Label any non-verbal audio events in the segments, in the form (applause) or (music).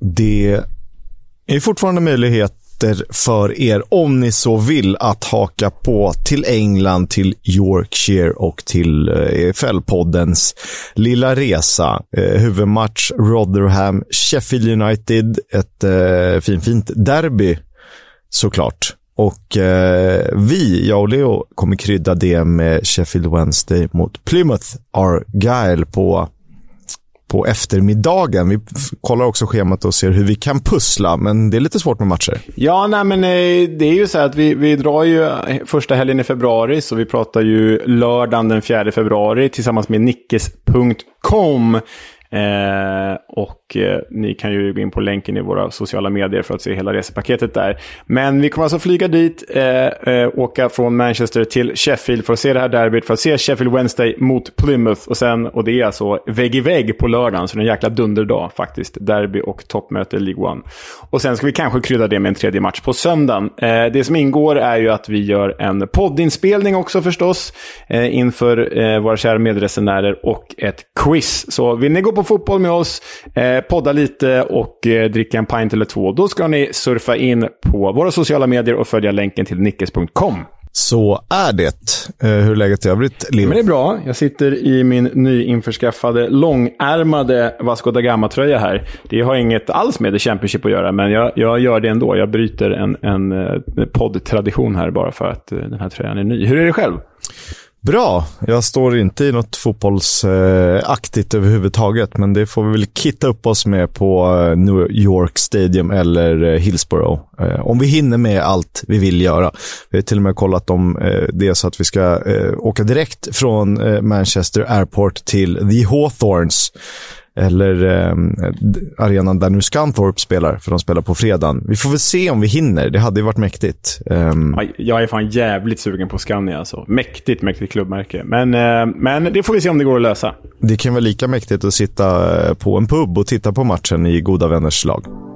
det är fortfarande möjligheter för er, om ni så vill, att haka på till England, till Yorkshire och till eh, EFL-poddens lilla resa. Eh, huvudmatch Rotherham, Sheffield United, ett eh, fin, fint derby såklart. Och eh, vi, jag och Leo, kommer krydda det med Sheffield Wednesday mot Plymouth Argyle på, på eftermiddagen. Vi kollar också schemat och ser hur vi kan pussla, men det är lite svårt med matcher. Ja, nej men eh, det är ju så här att vi, vi drar ju första helgen i februari, så vi pratar ju lördagen den 4 februari tillsammans med nickes.com. Eh, och eh, ni kan ju gå in på länken i våra sociala medier för att se hela resepaketet där. Men vi kommer alltså flyga dit, eh, eh, åka från Manchester till Sheffield för att se det här derbyt, för att se Sheffield Wednesday mot Plymouth. Och, sen, och det är alltså vägg i vägg på lördagen, så det är en jäkla dunderdag faktiskt. Derby och toppmöte i League One. Och sen ska vi kanske krydda det med en tredje match på söndagen. Eh, det som ingår är ju att vi gör en poddinspelning också förstås, eh, inför eh, våra kära medresenärer och ett quiz. Så vill ni gå på fotboll med oss, eh, podda lite och eh, dricka en pint eller två, då ska ni surfa in på våra sociala medier och följa länken till nickes.com. Så är det. Eh, hur är läget i övrigt, Leo? Men det är bra. Jag sitter i min nyinförskaffade långärmade Vasco da Gama-tröja här. Det har inget alls med The Championship att göra, men jag, jag gör det ändå. Jag bryter en, en, en eh, poddtradition här bara för att eh, den här tröjan är ny. Hur är det själv? Bra. Jag står inte i något fotbollsaktigt överhuvudtaget, men det får vi väl kitta upp oss med på eh, New York Stadium eller eh, Hillsborough. Eh, om vi hinner med allt vi vill göra. Vi har till och med kollat om det är så att vi ska åka direkt från Manchester Airport till The Hawthorns eller eh, arenan där nu Scunthorpe spelar, för de spelar på fredagen. Vi får väl se om vi hinner. Det hade ju varit mäktigt. Um... Jag är fan jävligt sugen på Scania. Alltså. Mäktigt, mäktigt klubbmärke. Men, eh, men det får vi se om det går att lösa. Det kan vara lika mäktigt att sitta eh, på en pub och titta på matchen i goda vänners lag.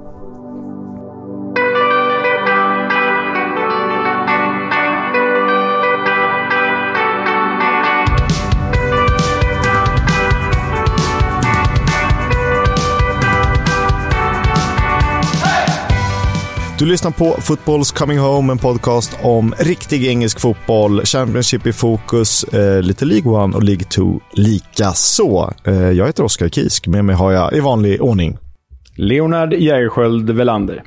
Du lyssnar på Football's Coming Home, en podcast om riktig engelsk fotboll, Championship i fokus, eh, lite League One och League 2 lika så. Eh, jag heter Oskar Kisk, med mig har jag i vanlig ordning Leonard Jägerskiöld Velander.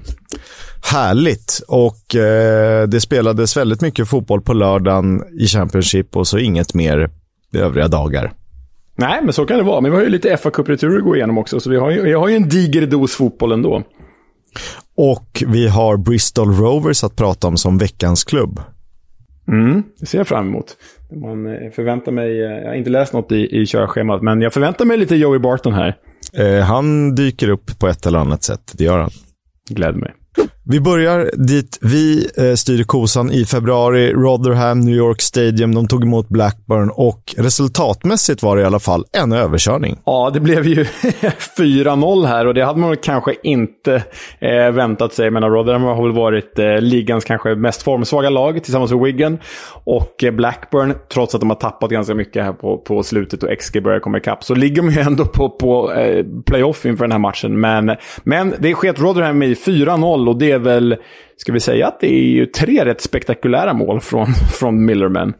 Härligt! Och eh, det spelades väldigt mycket fotboll på lördagen i Championship och så inget mer övriga dagar. Nej, men så kan det vara. Men vi har ju lite fa Cup-returer att gå igenom också, så vi har ju, jag har ju en diger dos fotboll ändå. Och vi har Bristol Rovers att prata om som veckans klubb. Mm, det ser jag fram emot. Man eh, förväntar mig, eh, jag har inte läst något i, i körschemat, men jag förväntar mig lite Joey Barton här. Eh, han dyker upp på ett eller annat sätt, det gör han. Gläder mig. Vi börjar dit vi eh, styrde kosan i februari. Rotherham, New York Stadium, de tog emot Blackburn och resultatmässigt var det i alla fall en överkörning. Ja, det blev ju (laughs) 4-0 här och det hade man kanske inte eh, väntat sig. Men Rotherham har väl varit eh, ligans kanske mest formsvaga lag tillsammans med Wigan. Och eh, Blackburn, trots att de har tappat ganska mycket här på, på slutet och XG börjar komma ikapp, så ligger de ju ändå på, på eh, playoff inför den här matchen. Men, men det sket Rotherham i 4-0 och det är väl, ska vi säga att det är ju tre rätt spektakulära mål från, från Millerman.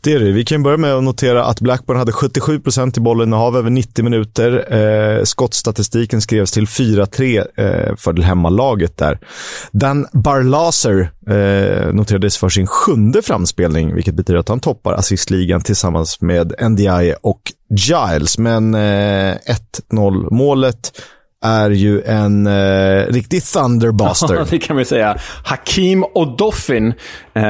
Det är det. Vi kan börja med att notera att Blackburn hade 77 procent i bollinnehav över 90 minuter. Eh, skottstatistiken skrevs till 4-3 eh, för det hemmalaget där. Dan Barlaser eh, noterades för sin sjunde framspelning, vilket betyder att han toppar assistligan tillsammans med NDI och Giles. Men eh, 1-0 målet är ju en eh, riktig thunderbuster. (laughs) Ja, det kan vi säga. Hakim Odoffin eh,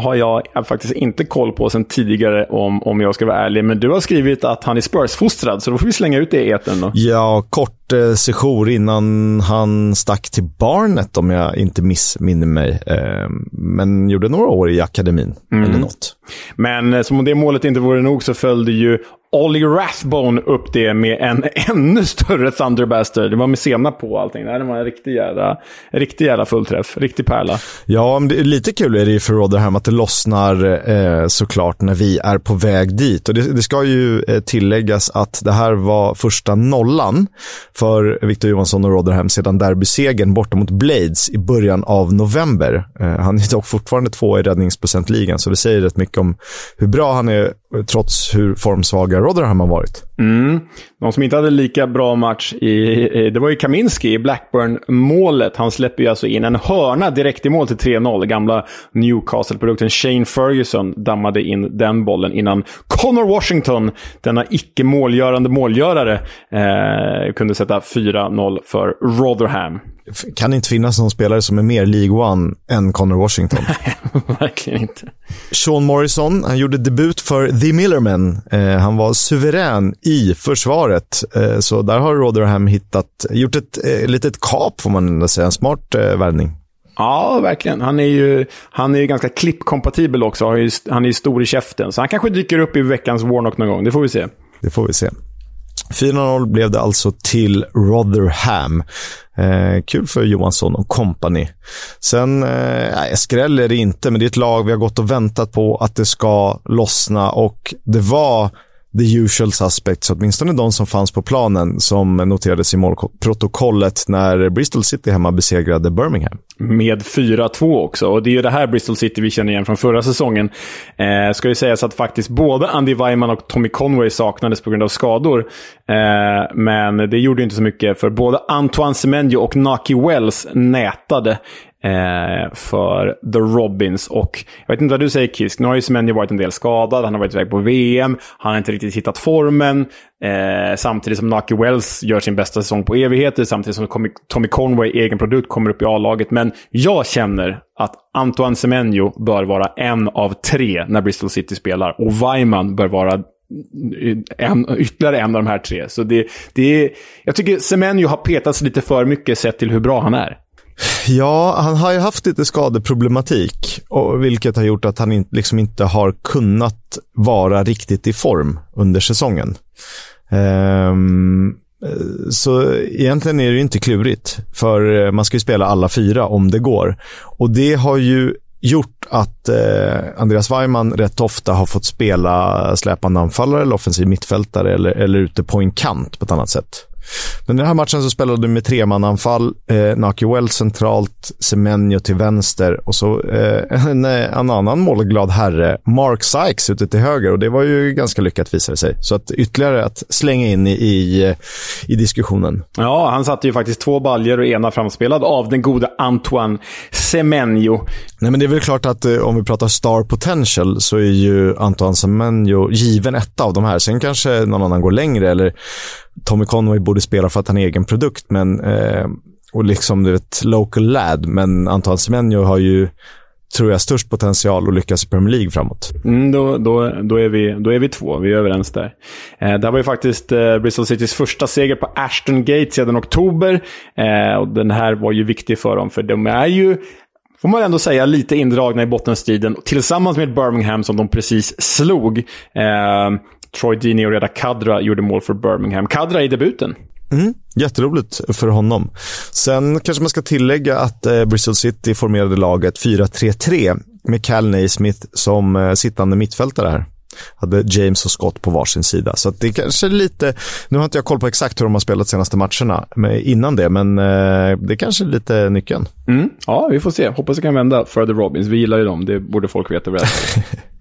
har jag faktiskt inte koll på sen tidigare om, om jag ska vara ärlig. Men du har skrivit att han är Spurs-fostrad, så då får vi slänga ut det i etern då. Ja, kort eh, sejour innan han stack till Barnet, om jag inte missminner mig. Eh, men gjorde några år i akademin, mm. eller något. Men eh, som om det målet inte vore nog så följde ju Ollie Rathbone upp det med en (laughs) ännu större Thunderbaster. Det var med sena på allting. Det var en riktig jävla, riktig jävla fullträff. Riktig pärla. Ja, men det är lite kul är det ju för Rotherham att det lossnar eh, såklart när vi är på väg dit. Och det, det ska ju eh, tilläggas att det här var första nollan för Victor Johansson och Rotherham sedan derbysegern borta mot Blades i början av november. Eh, han är dock fortfarande två i räddningsprocentligan, så det säger rätt mycket om hur bra han är eh, trots hur formsvaga Rotherham har varit. Mm. Någon som inte hade lika bra match, i, det var ju Kaminski i Blackburn-målet. Han släpper ju alltså in en hörna direkt i mål till 3-0. Gamla Newcastle-produkten Shane Ferguson dammade in den bollen innan Connor Washington, denna icke målgörande målgörare, eh, kunde sätta 4-0 för Rotherham kan inte finnas någon spelare som är mer League One än Connor Washington. (laughs) Nej, verkligen inte. Sean Morrison, han gjorde debut för The Millermen. Eh, han var suverän i försvaret. Eh, så där har Rotherham hittat, gjort ett eh, litet kap får man säga. En smart eh, värvning. Ja, verkligen. Han är ju, han är ju ganska klippkompatibel också. Han är ju stor i käften. Så han kanske dyker upp i veckans Warnock någon gång. Det får vi se. Det får vi se. 4-0 blev det alltså till Rotherham. Eh, kul för Johansson och company. Sen, eh, skräll är det inte, men det är ett lag vi har gått och väntat på att det ska lossna och det var the usual suspects, åtminstone de som fanns på planen, som noterades i målprotokollet när Bristol City hemma besegrade Birmingham. Med 4-2 också, och det är ju det här Bristol City vi känner igen från förra säsongen. Eh, ska ju sägas att faktiskt både Andy Weimann och Tommy Conway saknades på grund av skador. Eh, men det gjorde inte så mycket, för både Antoine Semenyo och Naki Wells nätade eh, för The Robins. Och jag vet inte vad du säger Kisk, nu har ju Semenyo varit en del skadad, han har varit iväg på VM, han har inte riktigt hittat formen. Eh, samtidigt som Naki Wells gör sin bästa säsong på evigheter, samtidigt som Tommy Conway, egen produkt, kommer upp i A-laget. Men jag känner att Antoine Semenyo bör vara en av tre när Bristol City spelar. Och Weimann bör vara en, ytterligare en av de här tre. Så det, det är, jag tycker Semenyo har petats lite för mycket sett till hur bra han är. Ja, han har ju haft lite skadeproblematik, och vilket har gjort att han in, liksom inte har kunnat vara riktigt i form under säsongen. Um, Eh, så egentligen är det ju inte klurigt, för eh, man ska ju spela alla fyra om det går. Och det har ju gjort att eh, Andreas Weimann rätt ofta har fått spela släpande anfallare eller offensiv mittfältare eller, eller ute på en kant på ett annat sätt. Men i den här matchen så spelade du med tremananfall. Eh, Naki Well centralt, Semenyo till vänster och så eh, (laughs) en, en, annan målglad herre, Mark Sykes, ute till höger. Och det var ju ganska lyckat visade sig. Så att ytterligare att slänga in i, i, i diskussionen. Ja, han satte ju faktiskt två baljer och ena framspelad av den gode Antoine Semenyo. Nej, men det är väl klart att eh, om vi pratar star potential så är ju Antoine Semenyo given etta av de här. Sen kanske någon annan går längre eller Tommy Conway borde spela för att han är egen produkt, men eh, och liksom du vet, local lad, men Antoine Semenyo har ju tror jag, störst potential att lyckas i Premier League framåt. Mm, då, då, då, är vi, då är vi två, vi är överens där. Eh, det här var ju faktiskt eh, Bristol Citys första seger på Ashton Gate sedan oktober. Eh, och den här var ju viktig för dem, för de är ju får man ändå säga, lite indragna i bottenstriden tillsammans med Birmingham som de precis slog. Eh, Troy Deeney och Reda Kadra gjorde mål för Birmingham. Kadra i debuten. Mm, jätteroligt för honom. Sen kanske man ska tillägga att eh, Bristol City formerade laget 4-3-3 med Cal Naismith som eh, sittande mittfältare här. Hade James och Scott på varsin sida. Så det är kanske lite, nu har inte jag koll på exakt hur de har spelat senaste matcherna innan det, men eh, det är kanske lite nyckeln. Mm, ja, vi får se. Hoppas det kan vända för The Robins. Vi gillar ju dem, det borde folk veta. (laughs)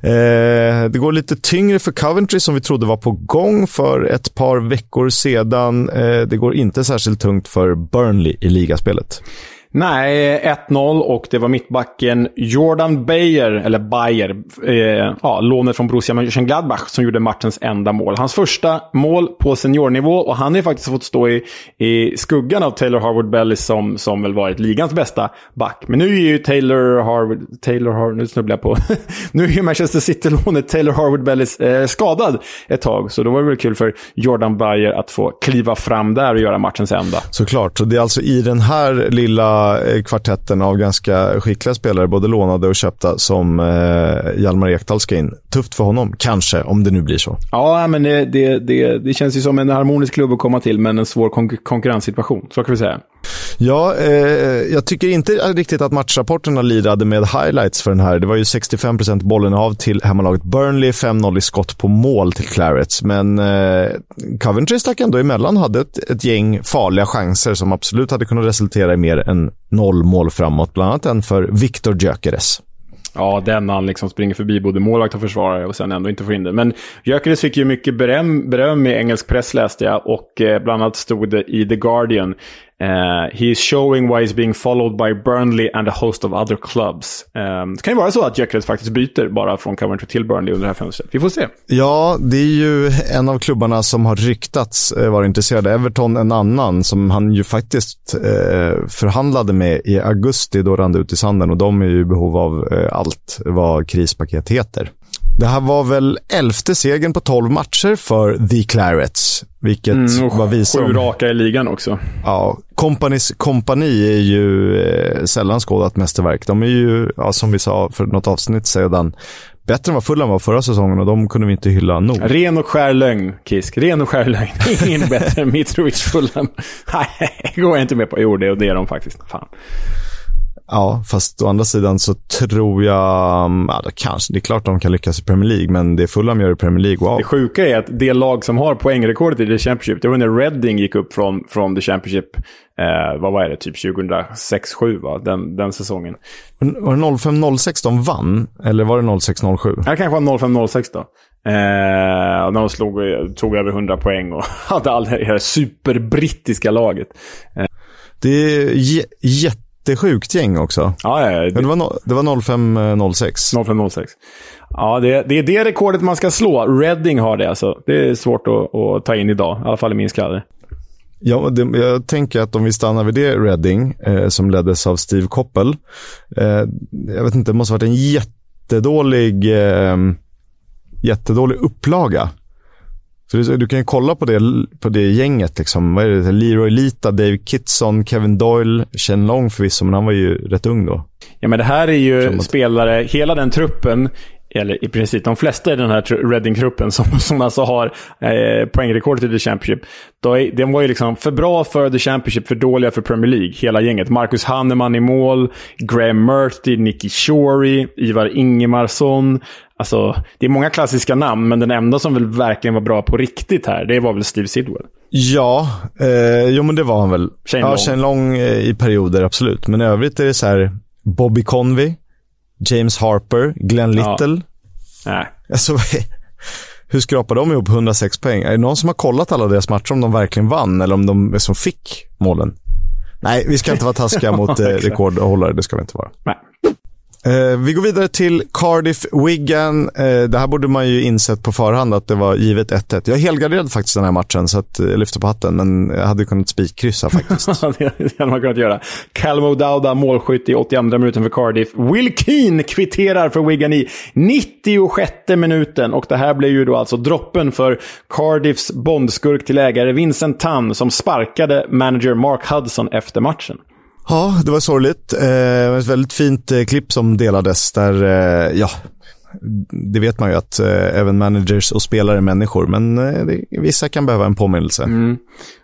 Eh, det går lite tyngre för Coventry som vi trodde var på gång för ett par veckor sedan. Eh, det går inte särskilt tungt för Burnley i ligaspelet. Nej, 1-0 och det var mittbacken Jordan Bayer, eller Bayer, eh, ja, lånet från Borussia Mönchengladbach, som gjorde matchens enda mål. Hans första mål på seniornivå och han har ju faktiskt fått stå i, i skuggan av Taylor Harvard Belly som, som väl varit ligans bästa back. Men nu är ju Taylor Harvard, Taylor Harvard, nu snubblar jag på. (laughs) nu är ju Manchester City-lånet Taylor Harvard Belly eh, skadad ett tag, så då var det väl kul för Jordan Bayer att få kliva fram där och göra matchens enda. Såklart, så det är alltså i den här lilla Eh, kvartetten av ganska skickliga spelare, både lånade och köpta, som eh, Hjalmar Ekdal ska in. Tufft för honom, kanske, om det nu blir så. Ja, men det, det, det, det känns ju som en harmonisk klubb att komma till, men en svår kon konkurrenssituation. Så kan vi säga. Ja, eh, jag tycker inte riktigt att matchrapporterna lirade med highlights för den här. Det var ju 65% bollen av till hemmalaget Burnley, 5-0 i skott på mål till Clarets. Men eh, Coventry stack ändå emellan, hade ett, ett gäng farliga chanser som absolut hade kunnat resultera i mer än noll mål framåt. Bland annat en för Victor Gyökeres. Ja, den han liksom springer förbi både målvakt och försvarare och sen ändå inte får in den. Men Gyökeres fick ju mycket beröm, beröm i engelsk press läste jag och eh, bland annat stod det i The Guardian Eh, uh, he is showing why he's being followed by Burnley and a host of other clubs. Um, det kan ju vara så att Gyökeres faktiskt byter bara från Coventry till Burnley under det här fönstret. Vi får se. Ja, det är ju en av klubbarna som har ryktats eh, vara intresserade. Everton en annan som han ju faktiskt eh, förhandlade med i augusti. Då rann det ut i sanden och de är ju i behov av eh, allt vad krispaket heter. Det här var väl elfte segern på tolv matcher för The Clarets. Vilket mm, var visar Sju raka i ligan också. Ja, Companys kompani är ju eh, sällan skådat mästerverk. De är ju, ja, som vi sa för något avsnitt sedan, bättre än vad Fulham var förra säsongen och de kunde vi inte hylla nog. Ren och skär lögn, Kisk. Ren och skär lögn. (laughs) Ingen bättre än Mitrovic Fulham. (laughs) Nej, går jag inte med på. Jo, det, det är de faktiskt. Fan. Ja, fast å andra sidan så tror jag, mm, ja, det, kanske, det är klart de kan lyckas i Premier League, men det Fulham gör i Premier League, wow. Det sjuka är att det lag som har poängrekordet i The Championship, det var när Reading gick upp från, från The Championship, eh, vad var det, typ 2006-07 va, den, den säsongen. Var det 05-06 de vann, eller var det 06-07? Det kanske var 05-06 då. Eh, när de slog, tog över 100 poäng och (laughs) hade all det här superbrittiska laget. Eh. Det är jätte jättesjukt gäng också. Ja, ja, det... det var, no, det var 0506. 0506. Ja, det, det är det rekordet man ska slå. Reading har det alltså. Det är svårt att, att ta in idag, i alla fall i min skalle. Ja, det, jag tänker att om vi stannar vid det Reading, eh, som leddes av Steve Koppel. Eh, jag vet inte, det måste ha varit en jättedålig, eh, jättedålig upplaga. För du kan ju kolla på det, på det gänget. Liksom. Vad är det? Leroy Lita, Dave Kitson, Kevin Doyle, Chen Long förvisso, men han var ju rätt ung då. Ja, men det här är ju spelare, hela den truppen, eller i princip de flesta i den här Reading-truppen som, (laughs) som alltså har eh, poängrekordet i The Championship. Är, de var ju liksom för bra för The Championship, för dåliga för Premier League. Hela gänget. Marcus Hanneman i mål, Graham Murty, Nicky Shorey, Ivar Ingemarsson, Alltså, det är många klassiska namn, men den enda som väl verkligen var bra på riktigt här, det var väl Steve Sidwell. Ja, eh, jo men det var han väl. Shane ja, Long. Shane Long eh, i perioder, absolut. Men i övrigt är det så här, Bobby Convey, James Harper, Glenn Little. Ja. Nej. Alltså, (laughs) hur skrapar de ihop 106 poäng? Är det någon som har kollat alla deras matcher om de verkligen vann eller om de som fick målen? Nej, vi ska inte vara taskiga (laughs) mot eh, rekordhållare. Det ska vi inte vara. Nej. Eh, vi går vidare till Cardiff Wigan. Eh, det här borde man ju insett på förhand att det var givet 1-1. Jag helgarderade faktiskt den här matchen, så att, jag lyfter på hatten, men jag hade kunnat spikkryssa (laughs) faktiskt. det hade man kunnat göra. Callum O'Dowda, målskytt i 82 minuten för Cardiff. Will Keane kvitterar för Wigan i 96 minuten. Och det här blev ju då alltså droppen för Cardiffs bondskurk till ägare Vincent Tan, som sparkade manager Mark Hudson efter matchen. Ja, det var sorgligt. Eh, ett väldigt fint eh, klipp som delades där, eh, ja, det vet man ju att eh, även managers och spelare är människor, men eh, det, vissa kan behöva en påminnelse. Mm.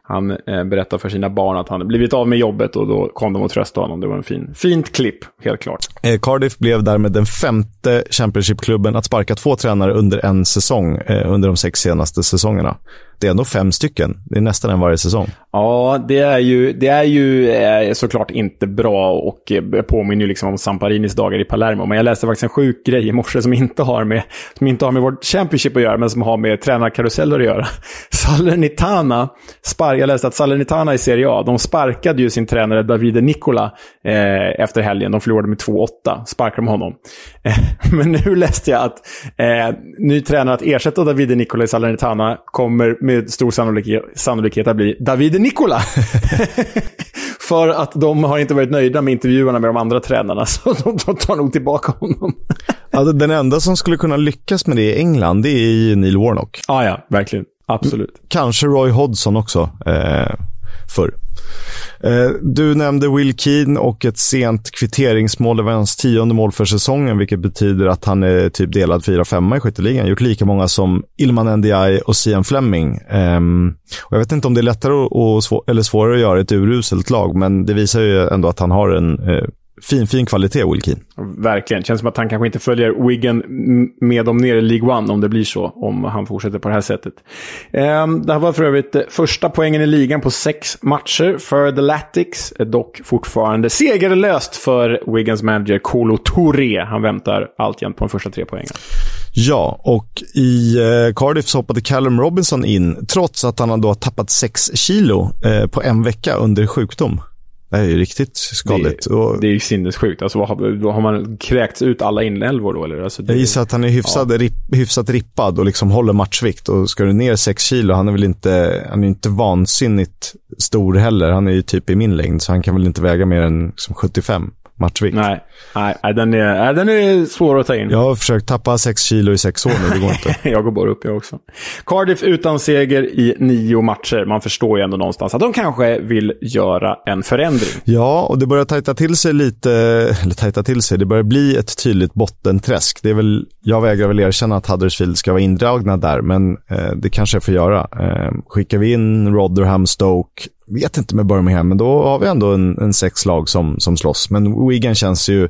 Han eh, berättar för sina barn att han blivit av med jobbet och då kom de och tröstade honom. Det var en fin, fint klipp, helt klart. Eh, Cardiff blev därmed den femte Championship-klubben att sparka två tränare under en säsong eh, under de sex senaste säsongerna. Det är ändå fem stycken. Det är nästan en varje säsong. Ja, det är ju, det är ju eh, såklart inte bra och eh, påminner ju liksom om Samparinis dagar i Palermo. Men jag läste faktiskt en sjuk grej i morse som inte har med, som inte har med vårt Championship att göra, men som har med tränarkaruseller att göra. (laughs) Salernitana, spar jag läste att Salernitana i Serie A, de sparkade ju sin tränare Davide Nicola eh, efter helgen. De förlorade med 2-8, sparkade de honom. Eh, (laughs) men nu läste jag att eh, ny tränare att ersätta Davide Nicola i Salernitana kommer med stor sannolikhet, sannolikhet att bli Davide Nicola. (laughs) För att de har inte varit nöjda med intervjuerna med de andra tränarna, (laughs) så de, de tar nog tillbaka honom. alltså, den enda som skulle kunna lyckas med det i England, det är Neil Warnock. Ah, ja, verkligen. Absolut. Kanske Roy Hodgson också. Eh, förr. Eh, du nämnde Will Keane och ett sent kvitteringsmål. Det var hans tionde mål för säsongen, vilket betyder att han är typ delad 4-5 i skytteligan. Gjort lika många som Ilman Ndiaye och Sian Fleming. Ehm, och jag vet inte om det är lättare och, eller svårare att göra ett uruselt lag, men det visar ju ändå att han har en eh, fin, fin kvalitet, Will Keane. Verkligen. Känns som att han kanske inte följer Wigan med dem ner i League One om det blir så. Om han fortsätter på det här sättet. Ehm, det här var för övrigt eh, första poängen i ligan på sex matcher för The Latics. Dock fortfarande segerlöst för Wigans manager Kolo Touré. Han väntar alltjämt på de första tre poängen. Ja, och i eh, Cardiff så hoppade Callum Robinson in, trots att han då har tappat sex kilo eh, på en vecka under sjukdom. Det är ju riktigt skadligt. Det, och... det är ju sinnessjukt. Alltså, vad har, har man kräkts ut alla inälvor då? Eller? Alltså, det... Jag gissar att han är hyfsad, ja. rip, hyfsat rippad och liksom håller matchvikt. Och ska du ner 6 kilo, han är väl inte, han är inte vansinnigt stor heller. Han är ju typ i min längd, så han kan väl inte väga mer än liksom 75 matchvikt. Nej, nej, den, är, den är svår att ta in. Jag har försökt tappa 6 kilo i sex år nu, det går inte. (laughs) jag går bara upp jag också. Cardiff utan seger i nio matcher. Man förstår ju ändå någonstans att de kanske vill göra en förändring. Ja, och det börjar tajta till sig lite, eller tajta till sig, det börjar bli ett tydligt bottenträsk. Det är väl, jag vägrar väl erkänna att Huddersfield ska vara indragna där, men eh, det kanske jag får göra. Eh, skickar vi in Rotherham, Stoke, vet inte med Birmingham, men då har vi ändå en, en sex lag som, som slåss. Men Wigan känns ju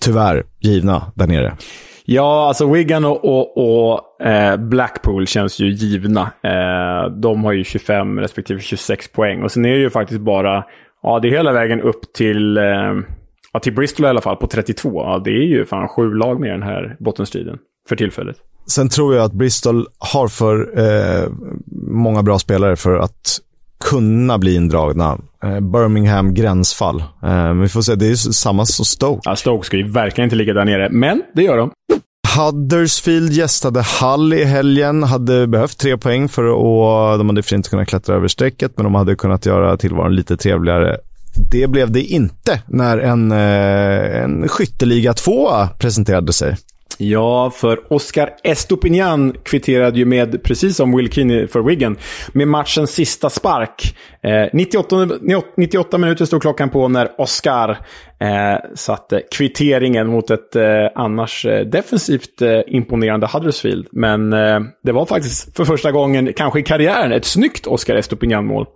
tyvärr givna där nere. Ja, alltså Wigan och, och, och eh, Blackpool känns ju givna. Eh, de har ju 25 respektive 26 poäng. Och sen är det ju faktiskt bara, ja det är hela vägen upp till, eh, ja, till Bristol i alla fall på 32. Ja, det är ju fan sju lag med den här bottenstriden för tillfället. Sen tror jag att Bristol har för många bra spelare för att kunna bli indragna. Eh, Birmingham gränsfall. Eh, vi får se, det är samma som Stoke. Ja, Stoke ska ju verkligen inte ligga där nere, men det gör de. Huddersfield gästade Hull i helgen, hade behövt tre poäng för att, de hade för inte kunnat klättra över strecket, men de hade kunnat göra tillvaron lite trevligare. Det blev det inte när en, eh, en skytteliga tvåa presenterade sig. Ja, för Oscar Estopinian kvitterade ju med, precis som Will Keane för Wigan, med matchens sista spark. Eh, 98, 98 minuter stod klockan på när Oscar eh, satte kvitteringen mot ett eh, annars eh, defensivt eh, imponerande Huddersfield. Men eh, det var faktiskt för första gången, kanske i karriären, ett snyggt Oscar Estopinian-mål.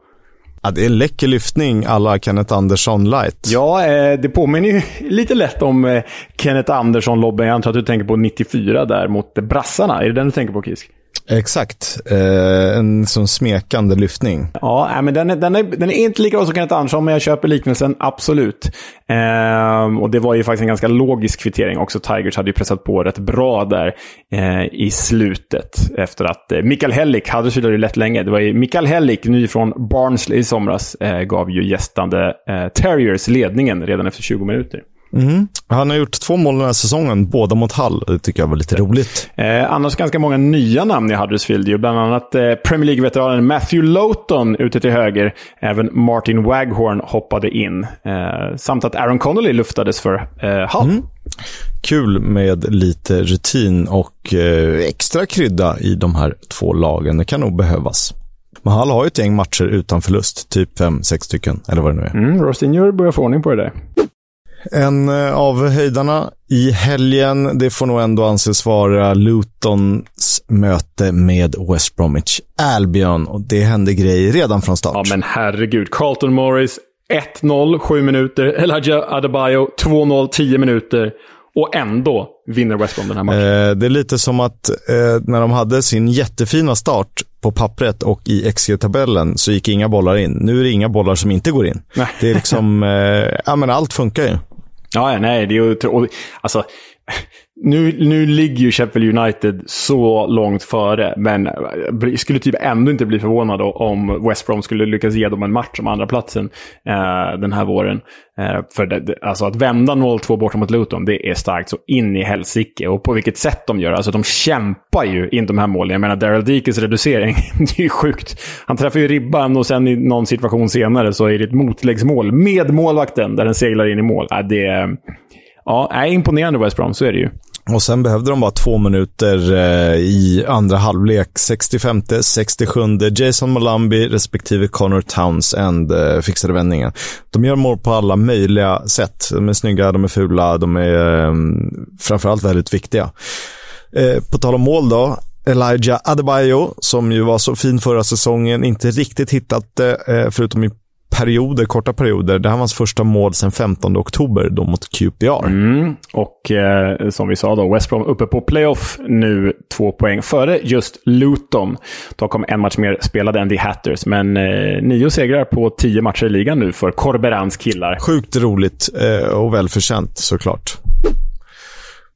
Ja, det är en läcker lyftning alla Kenneth Andersson light. Ja, eh, det påminner ju (laughs) lite lätt om eh, Kenneth Andersson-lobben. Jag antar att du tänker på 94 där mot brassarna. Är det den du tänker på, Kisk? Exakt. Eh, en sån smekande lyftning. Ja, men den är, den, är, den är inte lika bra som Kenneth Andersson, men jag köper liknelsen absolut. Eh, och det var ju faktiskt en ganska logisk kvittering också. Tigers hade ju pressat på rätt bra där eh, i slutet. Efter att eh, Mikael Hellick, hade ju lätt länge. Det var ju Mikael Hellick, ny från Barnsley i somras, eh, gav ju gästande eh, Terriers ledningen redan efter 20 minuter. Mm. Han har gjort två mål den här säsongen, båda mot Hall. Det tycker jag var lite roligt. Eh, annars ganska många nya namn i Huddersfield. Ju. Bland annat eh, Premier League-veteranen Matthew Lowton ute till höger. Även Martin Waghorn hoppade in. Eh, samt att Aaron Connolly luftades för eh, Hull. Mm. Kul med lite rutin och eh, extra krydda i de här två lagen. Det kan nog behövas. Men Hall har ju ett gäng matcher utan förlust, typ fem, sex stycken, eller vad det nu är. Mm, Rostinjur börjar få ordning på det där. En eh, av höjdarna i helgen, det får nog ändå anses vara Lutons möte med West Bromwich Albion. Och det hände grejer redan från start. Ja, men herregud. Carlton Morris 1-0, 7 minuter. Elijah Adebayo 2-0, 10 minuter. Och ändå vinner West Brom den här matchen. Eh, det är lite som att eh, när de hade sin jättefina start på pappret och i XG-tabellen så gick inga bollar in. Nu är det inga bollar som inte går in. Nej. Det är liksom, (laughs) eh, ja men allt funkar ju. Ja, nej, det är ju... Alltså, nu, nu ligger ju Sheffield United så långt före, men jag skulle typ ändå inte bli förvånad om West Brom skulle lyckas ge dem en match om andra platsen eh, den här våren. Eh, för det, alltså att vända 0-2 borta mot Luton, det är starkt så in i helsike. Och på vilket sätt de gör. Alltså de kämpar ju in de här målen. Jag menar, Daryl Dikes reducering, (laughs) det är ju sjukt. Han träffar ju ribban och sen i någon situation senare så är det ett motläggsmål med målvakten där den seglar in i mål. Äh, det är Ja, är imponerande West Brom, så är det ju. Och sen behövde de bara två minuter eh, i andra halvlek. 65, 67, Jason Malambi respektive Connor Townsend eh, fixade vändningen. De gör mål på alla möjliga sätt. De är snygga, de är fula, de är eh, framförallt väldigt viktiga. Eh, på tal om mål då. Elijah Adebayo, som ju var så fin förra säsongen, inte riktigt hittat det, eh, förutom i perioder, korta perioder. Det här var hans första mål sedan 15 oktober då mot QPR. Mm. Och eh, som vi sa då, West Brom uppe på playoff nu, två poäng före just Luton. De kom en match mer spelade än The Hatters, men eh, nio segrar på tio matcher i ligan nu för Corberans killar. Sjukt roligt eh, och välförtjänt såklart.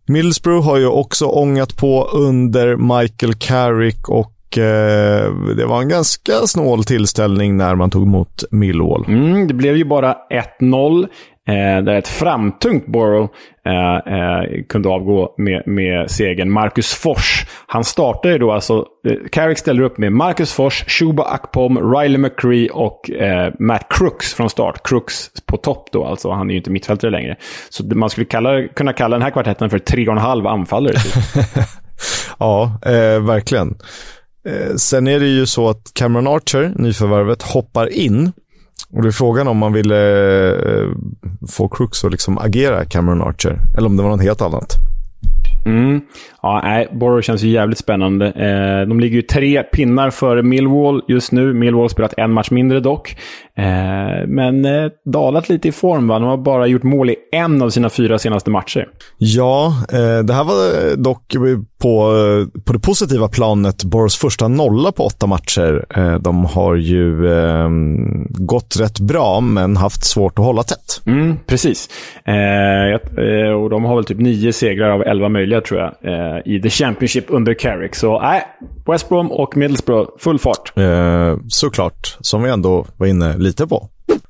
Middlesbrough har ju också ångat på under Michael Carrick och det var en ganska snål tillställning när man tog emot Millwall. Mm, det blev ju bara 1-0. Eh, där ett framtungt Borough eh, eh, kunde avgå med, med segern. Marcus Fors, han startade då alltså... Eh, Carrick ställer upp med Marcus Fors, Shuba Akpom, Riley McCree och eh, Matt Crooks från start. Crooks på topp då, alltså. Han är ju inte mittfältare längre. Så man skulle kalla, kunna kalla den här kvartetten för tre och en halv anfallare. Typ. (laughs) ja, eh, verkligen. Eh, sen är det ju så att Cameron Archer, nyförvärvet, hoppar in. Och det är frågan om man ville eh, få Crooks att liksom agera Cameron Archer. Eller om det var något helt annat. Mm. Ja, nej, Borough känns ju jävligt spännande. Eh, de ligger ju tre pinnar före Millwall just nu. Millwall har spelat en match mindre dock. Eh, men eh, dalat lite i form, va? De har bara gjort mål i en av sina fyra senaste matcher. Ja, eh, det här var dock på, på det positiva planet Boroughs första nolla på åtta matcher. Eh, de har ju ehm, gått rätt bra, men haft svårt att hålla tätt. Mm, precis. Eh, och de har väl typ nio segrar av elva möjliga, tror jag eh, i The Championship under Carrick. Så nej, äh, West Brom och Middlesbrough, full fart. Eh, såklart, som vi ändå var inne lite på.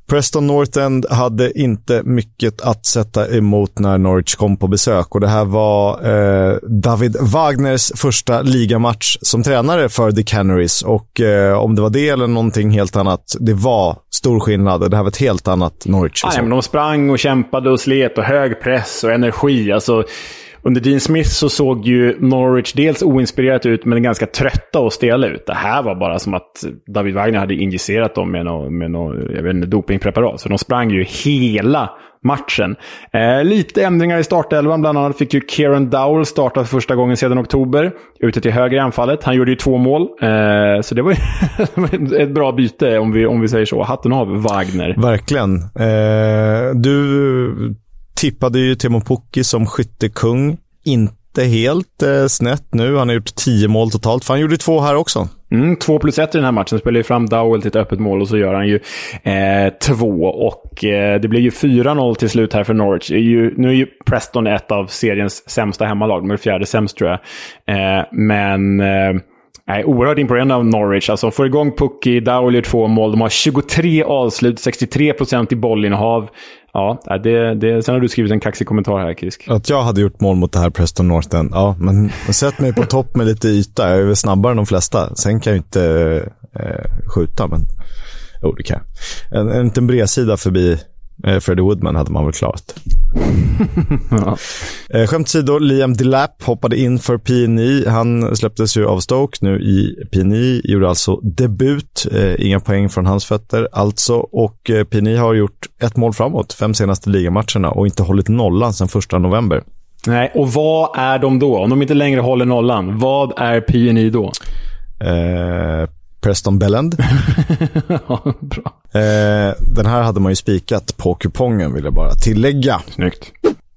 Preston North End hade inte mycket att sätta emot när Norwich kom på besök och det här var eh, David Wagners första ligamatch som tränare för The Canaries och eh, om det var det eller någonting helt annat, det var stor skillnad. Det här var ett helt annat Norwich. Nej, men de sprang och kämpade och slet och hög press och energi. Alltså, under Dean Smith så såg ju Norwich dels oinspirerat ut, men ganska trötta och stela ut. Det här var bara som att David Wagner hade injicerat dem med något, med något jag vet inte, dopingpreparat. Så de sprang ju hela matchen. Eh, lite ändringar i startelvan. Bland annat fick ju Kieran Dowell starta för första gången sedan oktober. Ute till höger i anfallet. Han gjorde ju två mål. Eh, så det var (laughs) ett bra byte om vi, om vi säger så. Hatten av Wagner. Verkligen. Eh, du tippade ju Timo Pukki som skyttekung. Inte helt eh, snett nu. Han har gjort tio mål totalt, för han gjorde två här också. Mm, två plus ett i den här matchen. Spelar ju fram Dowell till ett öppet mål och så gör han ju eh, två. Och eh, det blir ju 4-0 till slut här för Norwich. Är ju, nu är ju Preston ett av seriens sämsta hemmalag. De är fjärde sämst tror jag. Eh, men... Eh, Nej, oerhört imponerande av Norwich. Alltså, får igång Pucky, Dowell gör två mål. De har 23 avslut, 63 procent i bollinnehav. Ja, det, det, sen har du skrivit en kaxig kommentar här, Krisk. Att jag hade gjort mål mot det här Preston North End. Ja, men sätt mig på topp med lite yta. Jag är väl snabbare än de flesta. Sen kan jag inte eh, eh, skjuta, men jo, det kan jag. En, en liten bredsida förbi Freddie Woodman hade man väl klarat. (laughs) ja. eh, skämt åsido, Liam Delap hoppade in för PNI. Han släpptes ju av Stoke nu i PNI, gjorde alltså debut. Eh, inga poäng från hans fötter alltså. Och eh, PNI har gjort ett mål framåt fem senaste ligamatcherna och inte hållit nollan sedan första november. Nej, och vad är de då? Om de inte längre håller nollan, vad är PNI då? Eh, Preston Belland. (laughs) ja, bra. Eh, den här hade man ju spikat på kupongen, vill jag bara tillägga. Snyggt.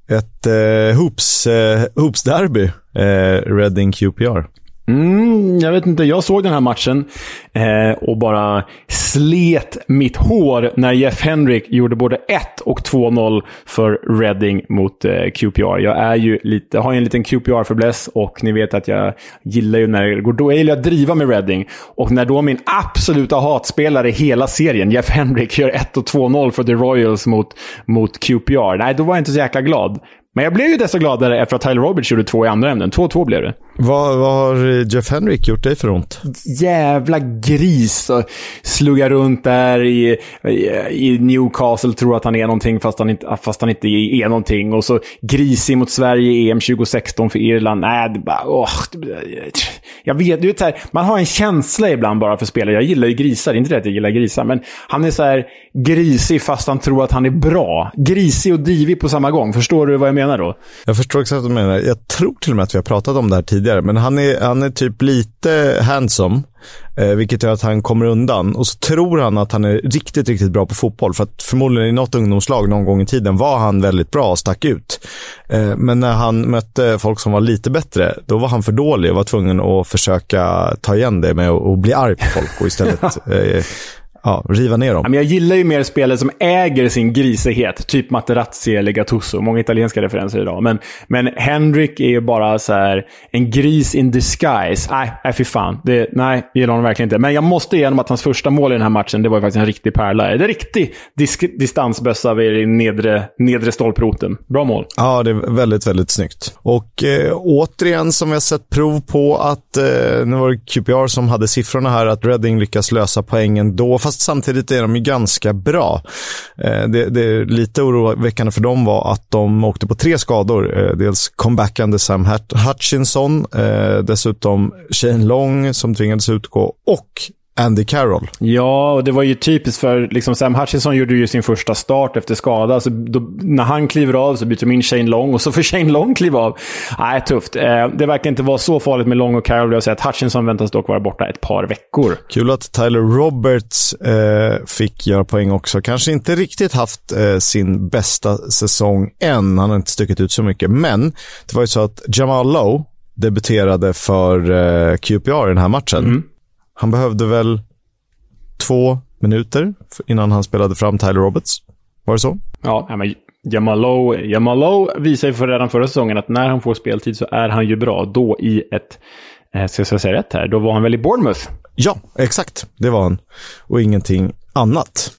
Ett eh, hoops, eh, hoops-derby, eh, Reading QPR. Mm, jag vet inte, jag såg den här matchen eh, och bara slet mitt hår när Jeff Hendrick gjorde både 1 och 2-0 för Reading mot eh, QPR. Jag är ju lite, har ju en liten QPR-förbläss och ni vet att jag gillar ju när det går då jag gillar att driva med Reading. Och när då min absoluta hatspelare i hela serien, Jeff Hendrick, gör 1 och 2-0 för The Royals mot, mot QPR. Nej, då var jag inte så jäkla glad. Men jag blev ju desto gladare efter att Tyler Roberts gjorde två i andra ämnen. 2-2 blev det. Vad, vad har Jeff Henrik gjort dig för ont? Jävla gris. Och sluggar runt där i, i Newcastle, tror att han är någonting fast han, inte, fast han inte är någonting. Och så grisig mot Sverige i EM 2016 för Irland. Nej, det bara... Åh, jag vet, du vet så här, man har en känsla ibland bara för spelare. Jag gillar ju grisar, inte det att jag gillar grisar, men han är så här grisig fast han tror att han är bra. Grisig och divig på samma gång. Förstår du vad jag menar då? Jag förstår exakt vad du menar. Jag tror till och med att vi har pratat om det här tidigare, men han är, han är typ lite handsome. Eh, vilket gör att han kommer undan. Och så tror han att han är riktigt, riktigt bra på fotboll. För att förmodligen i något ungdomslag någon gång i tiden var han väldigt bra och stack ut. Eh, men när han mötte folk som var lite bättre, då var han för dålig och var tvungen att försöka ta igen det med att bli arg på folk och istället (laughs) eh, ja, riva ner dem. jag gillar ju mer spelare som äger sin grisighet. Typ Materazzi eller Gattuso. Många italienska referenser idag. Men, men Henrik är ju bara så här, en gris in disguise. Nej, nej fy fan. Det, nej, gillar honom verkligen inte. Men jag måste ge honom att hans första mål i den här matchen, det var ju faktiskt en riktig pärla. Det är en riktig disk- distansbössa vid nedre, nedre stolproten. Bra mål. Ja, det är väldigt, väldigt snyggt. Och eh, återigen, som vi har sett prov på att, eh, nu var det QPR som hade siffrorna här, att Reading lyckas lösa poängen då fast Fast samtidigt är de ju ganska bra. Eh, det, det lite oroväckande för dem var att de åkte på tre skador. Eh, dels comebackande Sam Hutchinson, eh, dessutom Shane Long som tvingades utgå och Andy Carroll. Ja, och det var ju typiskt för liksom Sam Hutchinson gjorde ju sin första start efter skada. Så då, när han kliver av så byter de in Shane Long och så får (laughs) Shane Long kliva av. Nej, tufft. Eh, det verkar inte vara så farligt med Long och Carroll. Jag säger att Hutchinson väntas dock vara borta ett par veckor. Kul att Tyler Roberts eh, fick göra poäng också. Kanske inte riktigt haft eh, sin bästa säsong än. Han har inte stuckit ut så mycket. Men det var ju så att Jamal Lowe debuterade för eh, QPR i den här matchen. Mm. Han behövde väl två minuter innan han spelade fram Tyler Roberts. Var det så? Ja, men Jamalo, Jamalo visar ju för redan förra säsongen att när han får speltid så är han ju bra. Då i ett, eh, ska jag säga rätt här, då var han väl i Bournemouth? Ja, exakt. Det var han. Och ingenting annat.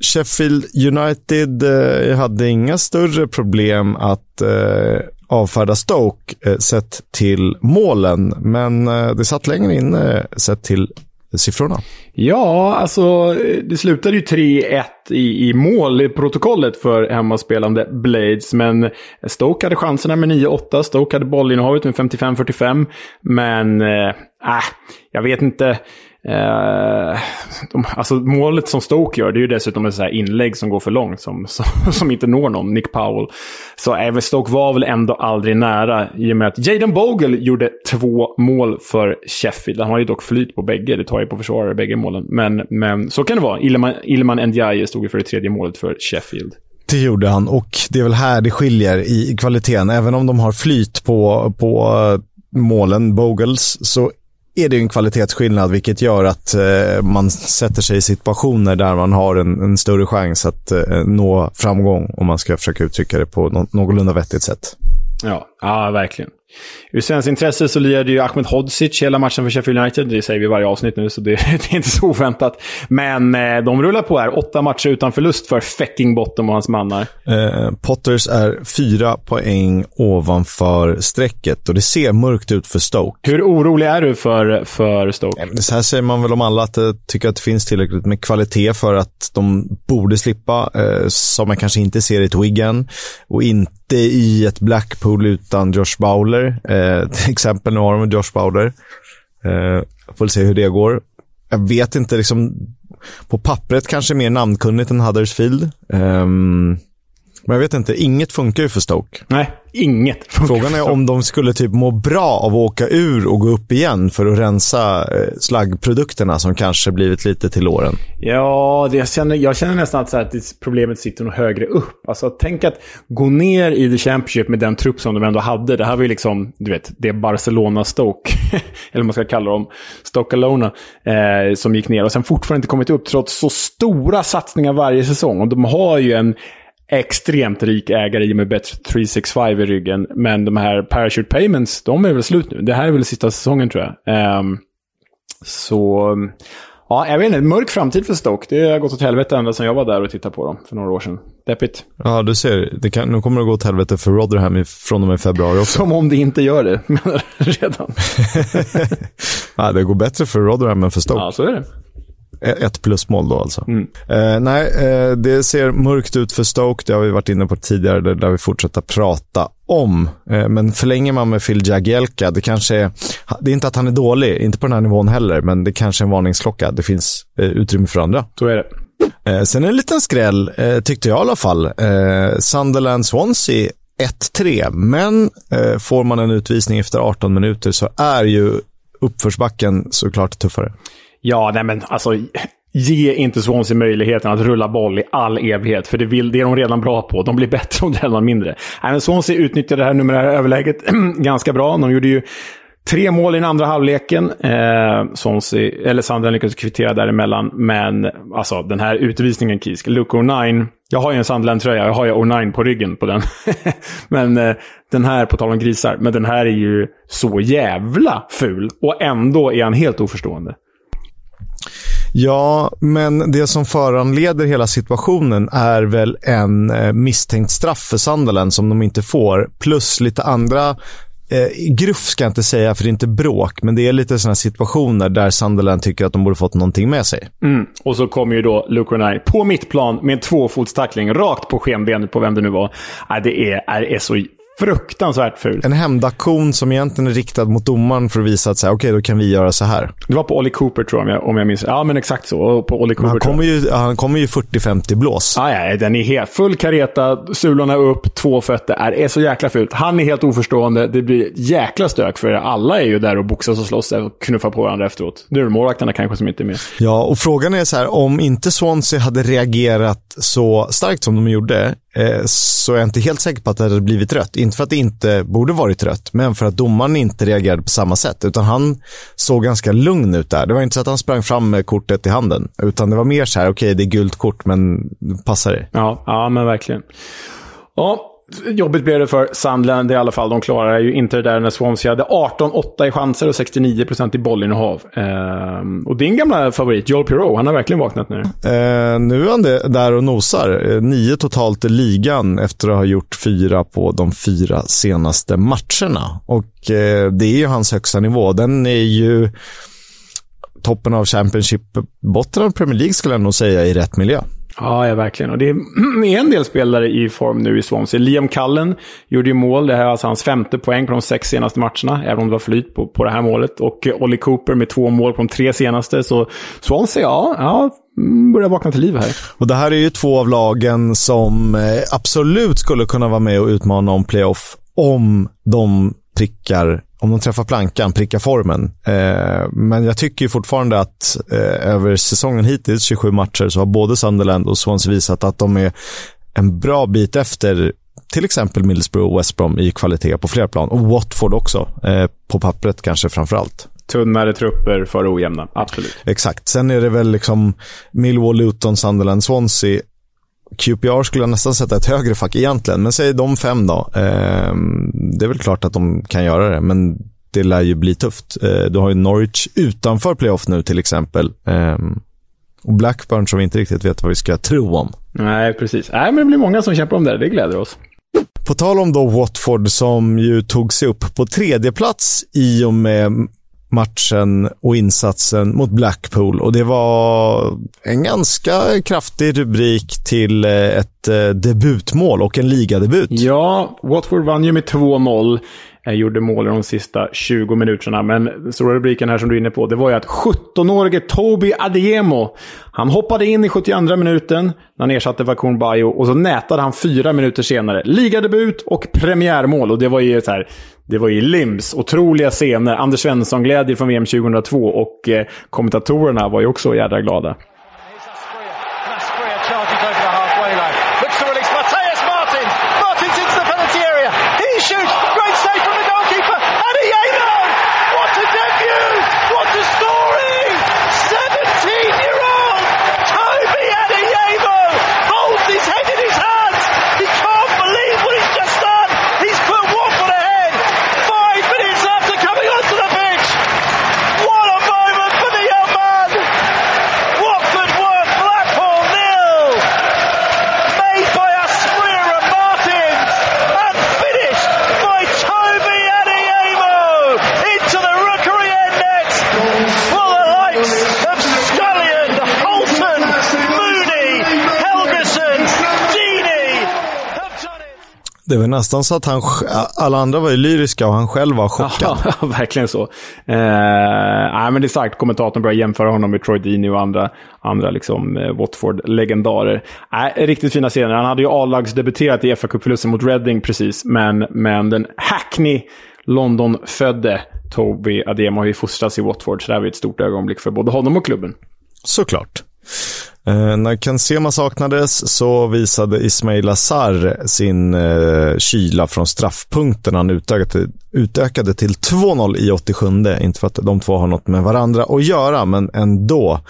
Sheffield United eh, hade inga större problem att eh, avfärda Stoke eh, sett till målen, men eh, det satt längre inne sett till siffrorna. Ja, alltså det slutade ju 3-1 i, i målprotokollet för hemmaspelande Blades. Men Stoke hade chanserna med 9-8. Stoke hade bollinnehavet med 55-45. Men, eh, äh, jag vet inte. Eh, de, alltså målet som Stoke gör, det är ju dessutom ett så inlägg som går för långt, som, (laughs) som, som inte når någon, Nick Powell. Så även Stoke var väl ändå aldrig nära, i och med att Jaden Bogle gjorde två mål för Sheffield. Han har ju dock flyt på bägge, det tar ju på försvarare bägge målen. Men, men så kan det vara. Ilman, Ilman Ndiaye stod ju för det tredje målet för Sheffield. Det gjorde han och det är väl här det skiljer i kvaliteten. Även om de har flyt på, på eh, målen, Bogles, så är det en kvalitetsskillnad, vilket gör att eh, man sätter sig i situationer där man har en, en större chans att eh, nå framgång, om man ska försöka uttrycka det på no någorlunda vettigt sätt. Ja, ja verkligen. Ur svenskt intresse så lirade ju Ahmed Hodzic hela matchen för Sheffield United. Det säger vi varje avsnitt nu, så det, (laughs) det är inte så oväntat. Men eh, de rullar på här. Åtta matcher utan förlust för Fecking Bottom och hans mannar. Eh, Potters är fyra poäng ovanför strecket och det ser mörkt ut för Stoke. Hur orolig är du för, för Stoke? Eh, så här säger man väl om alla, att de tycker att det finns tillräckligt med kvalitet för att de borde slippa, eh, som man kanske inte ser i ett Wigan och inte i ett Blackpool utan Josh Bowler. Eh, till (laughs) exempel, nu har de Josh Bowler. Eh, får se hur det går. Jag vet inte, liksom, på pappret kanske mer namnkunnigt än Huddersfield. Eh, men jag vet inte, inget funkar ju för Stoke. Nej, inget funkar Frågan är om de skulle typ må bra av att åka ur och gå upp igen för att rensa eh, slaggprodukterna som kanske blivit lite till åren. Ja, det jag, känner, jag känner nästan att, så att problemet sitter nog högre upp. Alltså tänk att gå ner i The Championship med den trupp som de ändå hade. Det här var ju liksom, du vet, det Barcelona-Stoke, (laughs) eller vad man ska kalla dem, Stoke Alona, eh, som gick ner och sen fortfarande inte kommit upp trots så stora satsningar varje säsong. Och de har ju en extremt rik ägare i och med Bet365 i ryggen. Men de här Parachute Payments, de är väl slut nu. Det här är väl sista säsongen tror jag. Um, så, ja, jag vet inte. Mörk framtid för Stoke. Det har gått åt helvete ända sedan jag var där och tittade på dem för några år sedan. deppigt. Ja, du ser. Det kan, nu kommer det gå åt helvete för Rotherham från och med februari också. Som om det inte gör det, (laughs) menar redan. (laughs) ja, det går bättre för Rotherham än för Stoke. Ja, så är det. Ett plusmål då alltså. Mm. Eh, nej, eh, det ser mörkt ut för Stoke. Det har vi varit inne på tidigare. Det där vi fortsätter prata om. Eh, men förlänger man med Phil Jagielka, det kanske är... Det är inte att han är dålig, inte på den här nivån heller, men det kanske är en varningsklocka. Det finns eh, utrymme för andra. Så är det. Eh, sen en liten skräll, eh, tyckte jag i alla fall. Eh, Sunderland-Swansea 1-3, men eh, får man en utvisning efter 18 minuter så är ju uppförsbacken såklart tuffare. Ja, nej men alltså. Ge inte Swansea möjligheten att rulla boll i all evighet, för det, vill, det är de redan bra på. De blir bättre om det är mindre. Nej, men Swansea utnyttjade det här numerära överläget (clears throat) ganska bra. De gjorde ju Tre mål i den andra halvleken. Eh, Swansea, eller Sandra lyckades kvittera däremellan. Men alltså den här utvisningen Kisk. Luke O'Nine. Jag har ju en Sandland-tröja. Jag har ju O'Nine på ryggen på den. (laughs) men eh, den här, på tal om grisar. Men den här är ju så jävla ful. Och ändå är han helt oförstående. Ja, men det som föranleder hela situationen är väl en eh, misstänkt straff för Sunderland som de inte får. Plus lite andra eh, gruff ska jag inte säga, för det är inte bråk, men det är lite sådana situationer där Sunderland tycker att de borde fått någonting med sig. Mm. Och så kommer ju då Luke Renai på mittplan med en tvåfotstackling rakt på skenbenet på vem det nu var. Äh, det är, är, är så Fruktansvärt fult. En hämndaktion som egentligen är riktad mot domaren för att visa att okej, okay, då kan vi göra så här. Det var på Ollie Cooper tror jag, om jag, om jag minns Ja, men exakt så. På Ollie Cooper, han, kommer ju, han kommer ju 40-50 blås. Ah, ja, den är helt full kareta, sulorna upp, två fötter. Det är så jäkla fult. Han är helt oförstående. Det blir jäkla stök för alla är ju där och boxas och slåss och knuffar på varandra efteråt. Nu är det målvakterna kanske som inte är med. Ja, och frågan är så här, om inte Swansea hade reagerat så starkt som de gjorde, så så är jag inte helt säker på att det hade blivit rött. Inte för att det inte borde varit rött, men för att domaren inte reagerade på samma sätt. Utan han såg ganska lugn ut där. Det var inte så att han sprang fram med kortet i handen, utan det var mer så här, okej, okay, det är gult kort, men passar det? Ja, ja men verkligen. Ja, Jobbigt blev det för Sandland i alla fall. De klarar ju inte det där när Swansea hade 18-8 i chanser och 69% i bollinnehav. Eh, och din gamla favorit, Joel Pirou, han har verkligen vaknat nu. Eh, nu är han det, där och nosar. Eh, nio totalt i ligan efter att ha gjort fyra på de fyra senaste matcherna. Och eh, det är ju hans högsta nivå. Den är ju toppen av Championship, botten av Premier League skulle jag nog säga, i rätt miljö. Ja, ja, verkligen. Och det är (clears throat) en del spelare i form nu i Swansea. Liam Cullen gjorde ju mål. Det här är alltså hans femte poäng på de sex senaste matcherna, även om det var flyt på, på det här målet. Och eh, Ollie Cooper med två mål på de tre senaste. Så Swansea, ja, ja mm, börjar vakna till liv här. Och det här är ju två av lagen som eh, absolut skulle kunna vara med och utmana om playoff om de prickar om de träffar plankan, prickar formen. Eh, men jag tycker fortfarande att eh, över säsongen hittills, 27 matcher, så har både Sunderland och Swans visat att de är en bra bit efter till exempel Middlesbrough och West Brom i kvalitet på flera plan. Och Watford också, eh, på pappret kanske framför allt. Tunnare trupper för ojämna, absolut. Exakt. Sen är det väl liksom Millwall, Luton, Sunderland, Swansea QPR skulle jag nästan sätta ett högre fack egentligen, men säg de fem då. Eh, det är väl klart att de kan göra det, men det lär ju bli tufft. Eh, du har ju Norwich utanför playoff nu till exempel. Eh, och Blackburn som vi inte riktigt vet vad vi ska tro om. Nej, precis. Nej, men det blir många som kämpar om det. Det gläder oss. På tal om då Watford som ju tog sig upp på tredje plats i och med matchen och insatsen mot Blackpool. Och det var en ganska kraftig rubrik till eh, ett eh, debutmål och en ligadebut. Ja, Watford vann ju med 2-0. Eh, gjorde mål i de sista 20 minuterna. Men stora rubriken här som du är inne på, det var ju att 17-årige Toby Adeyemo, han hoppade in i 72 minuten när han ersatte Vakun Bayo och så nätade han fyra minuter senare. Ligadebut och premiärmål. Och det var ju så här, det var ju Lims otroliga scener. Anders Svensson-glädje från VM 2002 och eh, kommentatorerna var ju också jädra glada. Väl nästan så att han, alla andra var ju lyriska och han själv var chockad. Ja, (laughs) verkligen så. Eh, nej, men det är sagt, kommentatorn börjar jämföra honom med Troy Deeney och andra, andra liksom, eh, Watford-legendarer. Eh, riktigt fina scener. Han hade ju A-lagsdebuterat i fa Cup-förlusten mot Reading precis, men, men den Hackney London-födde Toby Ademo har ju fostrats i Watford, så det här var ett stort ögonblick för både honom och klubben. Såklart. Eh, när Kansema saknades så visade Ismail Azar sin eh, kyla från straffpunkten. Han utökade, utökade till 2-0 i 87. Inte för att de två har något med varandra att göra, men ändå.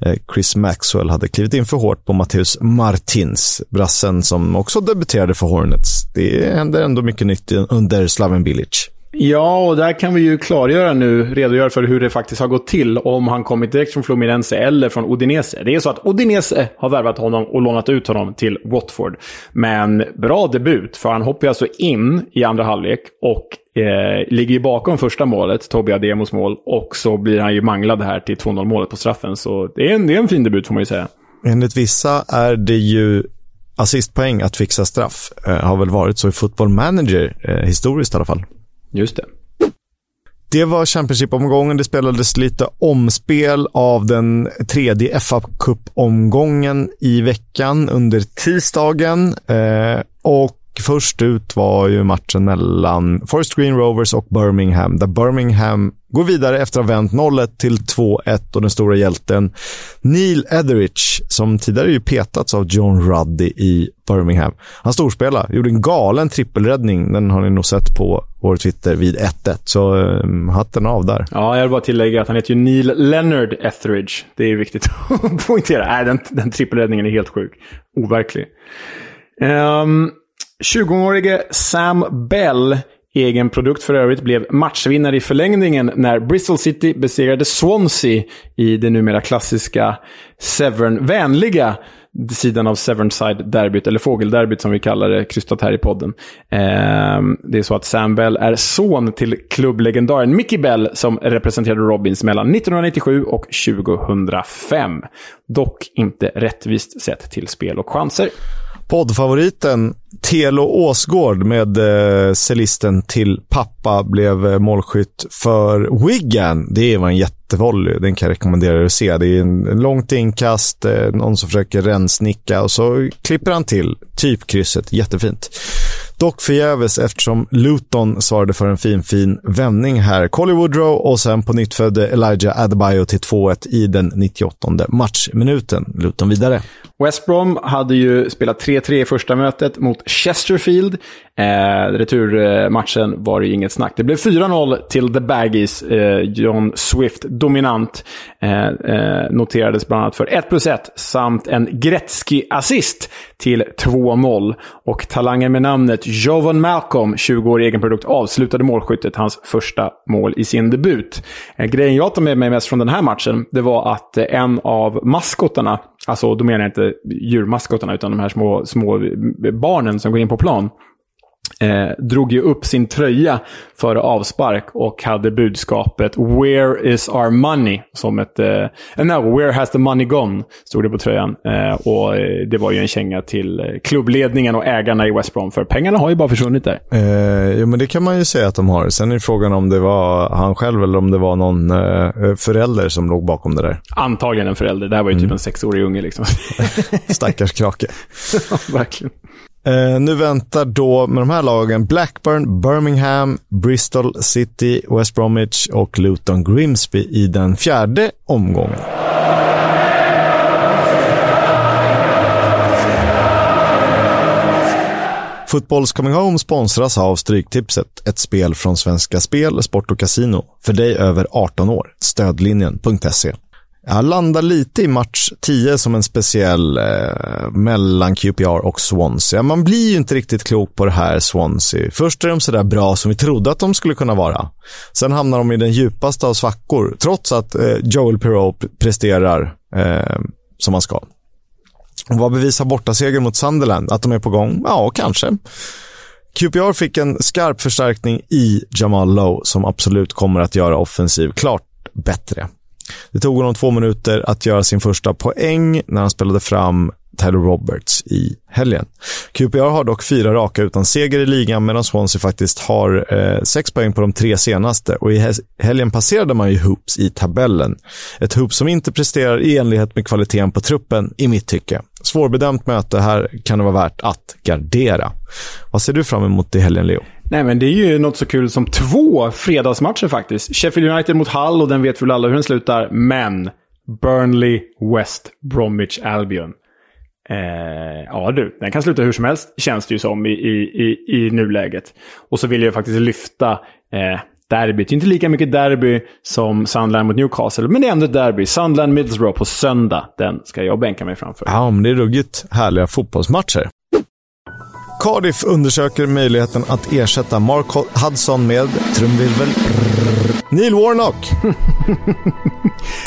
Eh, Chris Maxwell hade klivit in för hårt på Matteus Martins, brassen som också debuterade för Hornets. Det händer ändå mycket nytt under Slaven Bilic. Ja, och där kan vi ju klargöra nu, redogöra för hur det faktiskt har gått till. Om han kommit direkt från Fluminense eller från Udinese. Det är så att Udinese har värvat honom och lånat ut honom till Watford. Men bra debut, för han hoppar alltså in i andra halvlek och eh, ligger ju bakom första målet, Toby Ademos mål. Och så blir han ju manglad här till 2-0 målet på straffen. Så det är, en, det är en fin debut får man ju säga. Enligt vissa är det ju assistpoäng att fixa straff. Eh, har väl varit så i Football Manager, eh, historiskt i alla fall. Just det. Det var Championship-omgången. Det spelades lite omspel av den tredje fa Cup-omgången i veckan under tisdagen. Eh, och först ut var ju matchen mellan Forest Green Rovers och Birmingham, där Birmingham går vidare efter att ha vänt 0-1 till 2-1 och den stora hjälten Neil Etheridge, som tidigare ju petats av John Ruddy i Birmingham. Han storspelade, gjorde en galen trippelräddning. Den har ni nog sett på vår Twitter vid 1-1. Så um, hatten av där. Ja, jag vill bara tillägga att han heter ju Neil Leonard Etheridge. Det är viktigt (laughs) att poängtera. Nej, den, den trippelräddningen är helt sjuk. Overklig. Ehm, um, 20-årige Sam Bell egen produkt för övrigt, blev matchvinnare i förlängningen när Bristol City besegrade Swansea i det numera klassiska Severn-vänliga sidan av Severnside-derbyt, eller fågelderbyt som vi kallar det, krystat här i podden. Eh, det är så att Sam Bell är son till klubblegendaren Mickey Bell som representerade Robins mellan 1997 och 2005. Dock inte rättvist sett till spel och chanser. Poddfavoriten Telo Åsgård med eh, cellisten till pappa blev eh, målskytt för Wigan. Det var en jättevolley. Den kan jag rekommendera att se. Det är en långt inkast, eh, någon som försöker rensnicka och så klipper han till. Typ krysset. Jättefint. Dock förgäves eftersom Luton svarade för en fin, fin vändning här. Colly Woodrow och sen på nytt födde Elijah Adebayo till 2-1 i den 98 matchminuten. Luton vidare. West Brom hade ju spelat 3-3 i första mötet mot Chesterfield. Eh, returmatchen var det ju inget snack. Det blev 4-0 till The Baggies. Eh, John Swift dominant. Eh, eh, noterades bland annat för 1 plus 1 samt en Gretzky-assist till 2-0. Och talangen med namnet Jovan Malcolm, 20 år egen produkt, avslutade målskyttet, hans första mål i sin debut. Eh, grejen jag tar med mig mest från den här matchen, det var att eh, en av maskotarna, alltså då menar jag inte djurmaskotarna, utan de här små, små barnen som går in på plan, eh, drog ju upp sin tröja före avspark och hade budskapet “Where is our money?” som ett... Eh, no, “Where has the money gone?” stod det på tröjan. Eh, och eh, det var ju en känga till eh, klubbledningen och ägarna i West Brom, för pengarna har ju bara försvunnit där. Eh, jo, men det kan man ju säga att de har. Sen är frågan om det var han själv eller om det var någon eh, förälder som låg bakom det där. Antagligen en förälder. Det här var ju typ mm. typ en sexårig unge liksom. (laughs) Stackars krake. (laughs) verkligen. Eh, nu väntar då med de här lagen Blackburn, Birmingham, Bristol City, West Bromwich och Luton Grimsby i den fjärde omgången. Fotbolls Coming Home sponsras av Stryktipset, ett spel från Svenska Spel, Sport och Casino. För dig över 18 år. Stödlinjen.se. Jag landar lite i match 10 som en speciell eh, mellan QPR och Swansea. Man blir ju inte riktigt klok på det här Swansea. Först är de sådär bra som vi trodde att de skulle kunna vara. Sen hamnar de i den djupaste av svackor, trots att eh, Joel Perrault presterar eh, som han ska. Och vad bevisar bortaseger mot Sunderland? Att de är på gång? Ja, kanske. QPR fick en skarp förstärkning i Jamal Lowe som absolut kommer att göra offensiv klart bättre. Det tog honom två minuter att göra sin första poäng när han spelade fram Tyler Roberts i helgen. QPR har dock fyra raka utan seger i ligan medan Swansea faktiskt har eh, sex poäng på de tre senaste och i helgen passerade man ju Hoops i tabellen. Ett Hoops som inte presterar i enlighet med kvaliteten på truppen i mitt tycke. Svårbedömt möte här kan det vara värt att gardera. Vad ser du fram emot i helgen, Leo? Nej, men det är ju något så kul som två fredagsmatcher faktiskt. Sheffield United mot Hull och den vet väl alla hur den slutar. Men Burnley, West Bromwich Albion. Eh, ja du, den kan sluta hur som helst känns det ju som i, i, i, nuläget. Och så vill jag faktiskt lyfta eh, derbyt. Inte lika mycket derby som Sunderland mot Newcastle, men det är ändå ett derby. Sunderland Middlesbrough på söndag. Den ska jag bänka mig framför. Ja, men det är ruggigt härliga fotbollsmatcher. Cardiff undersöker möjligheten att ersätta Mark Hudson med trumvirvel Neil Warnock.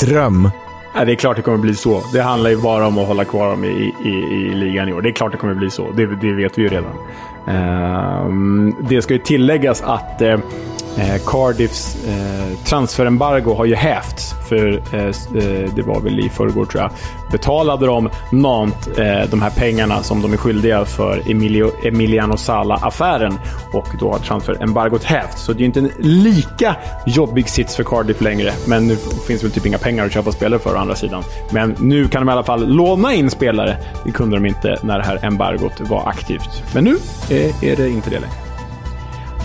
(laughs) Dröm. Ja, det är klart det kommer bli så. Det handlar ju bara om att hålla kvar dem i, i, i ligan i år. Det är klart det kommer bli så. Det, det vet vi ju redan. Uh, det ska ju tilläggas att uh, Eh, Cardiffs eh, transferembargo har ju hävts. För eh, eh, det var väl i förrgår tror jag. Betalade de Nant eh, de här pengarna som de är skyldiga för Emilio, Emiliano Sala-affären. Och då har transferembargot hävts. Så det är inte en lika jobbig sits för Cardiff längre. Men nu finns väl typ inga pengar att köpa spelare för å andra sidan. Men nu kan de i alla fall låna in spelare. Det kunde de inte när det här embargot var aktivt. Men nu eh, är det inte det längre.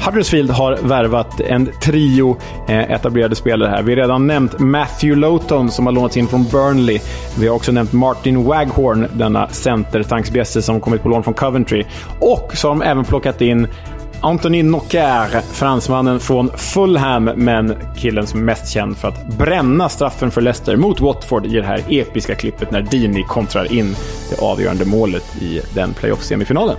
Huddersfield har värvat en trio eh, etablerade spelare här. Vi har redan nämnt Matthew Lowton som har lånats in från Burnley. Vi har också nämnt Martin Waghorn, denna center som kommit på lån från Coventry. Och så har de även plockat in Anthony Nocker, fransmannen från Fulham, men killen som är mest känd för att bränna straffen för Leicester mot Watford i det här episka klippet när Dini kontrar in det avgörande målet i den playoff-semifinalen.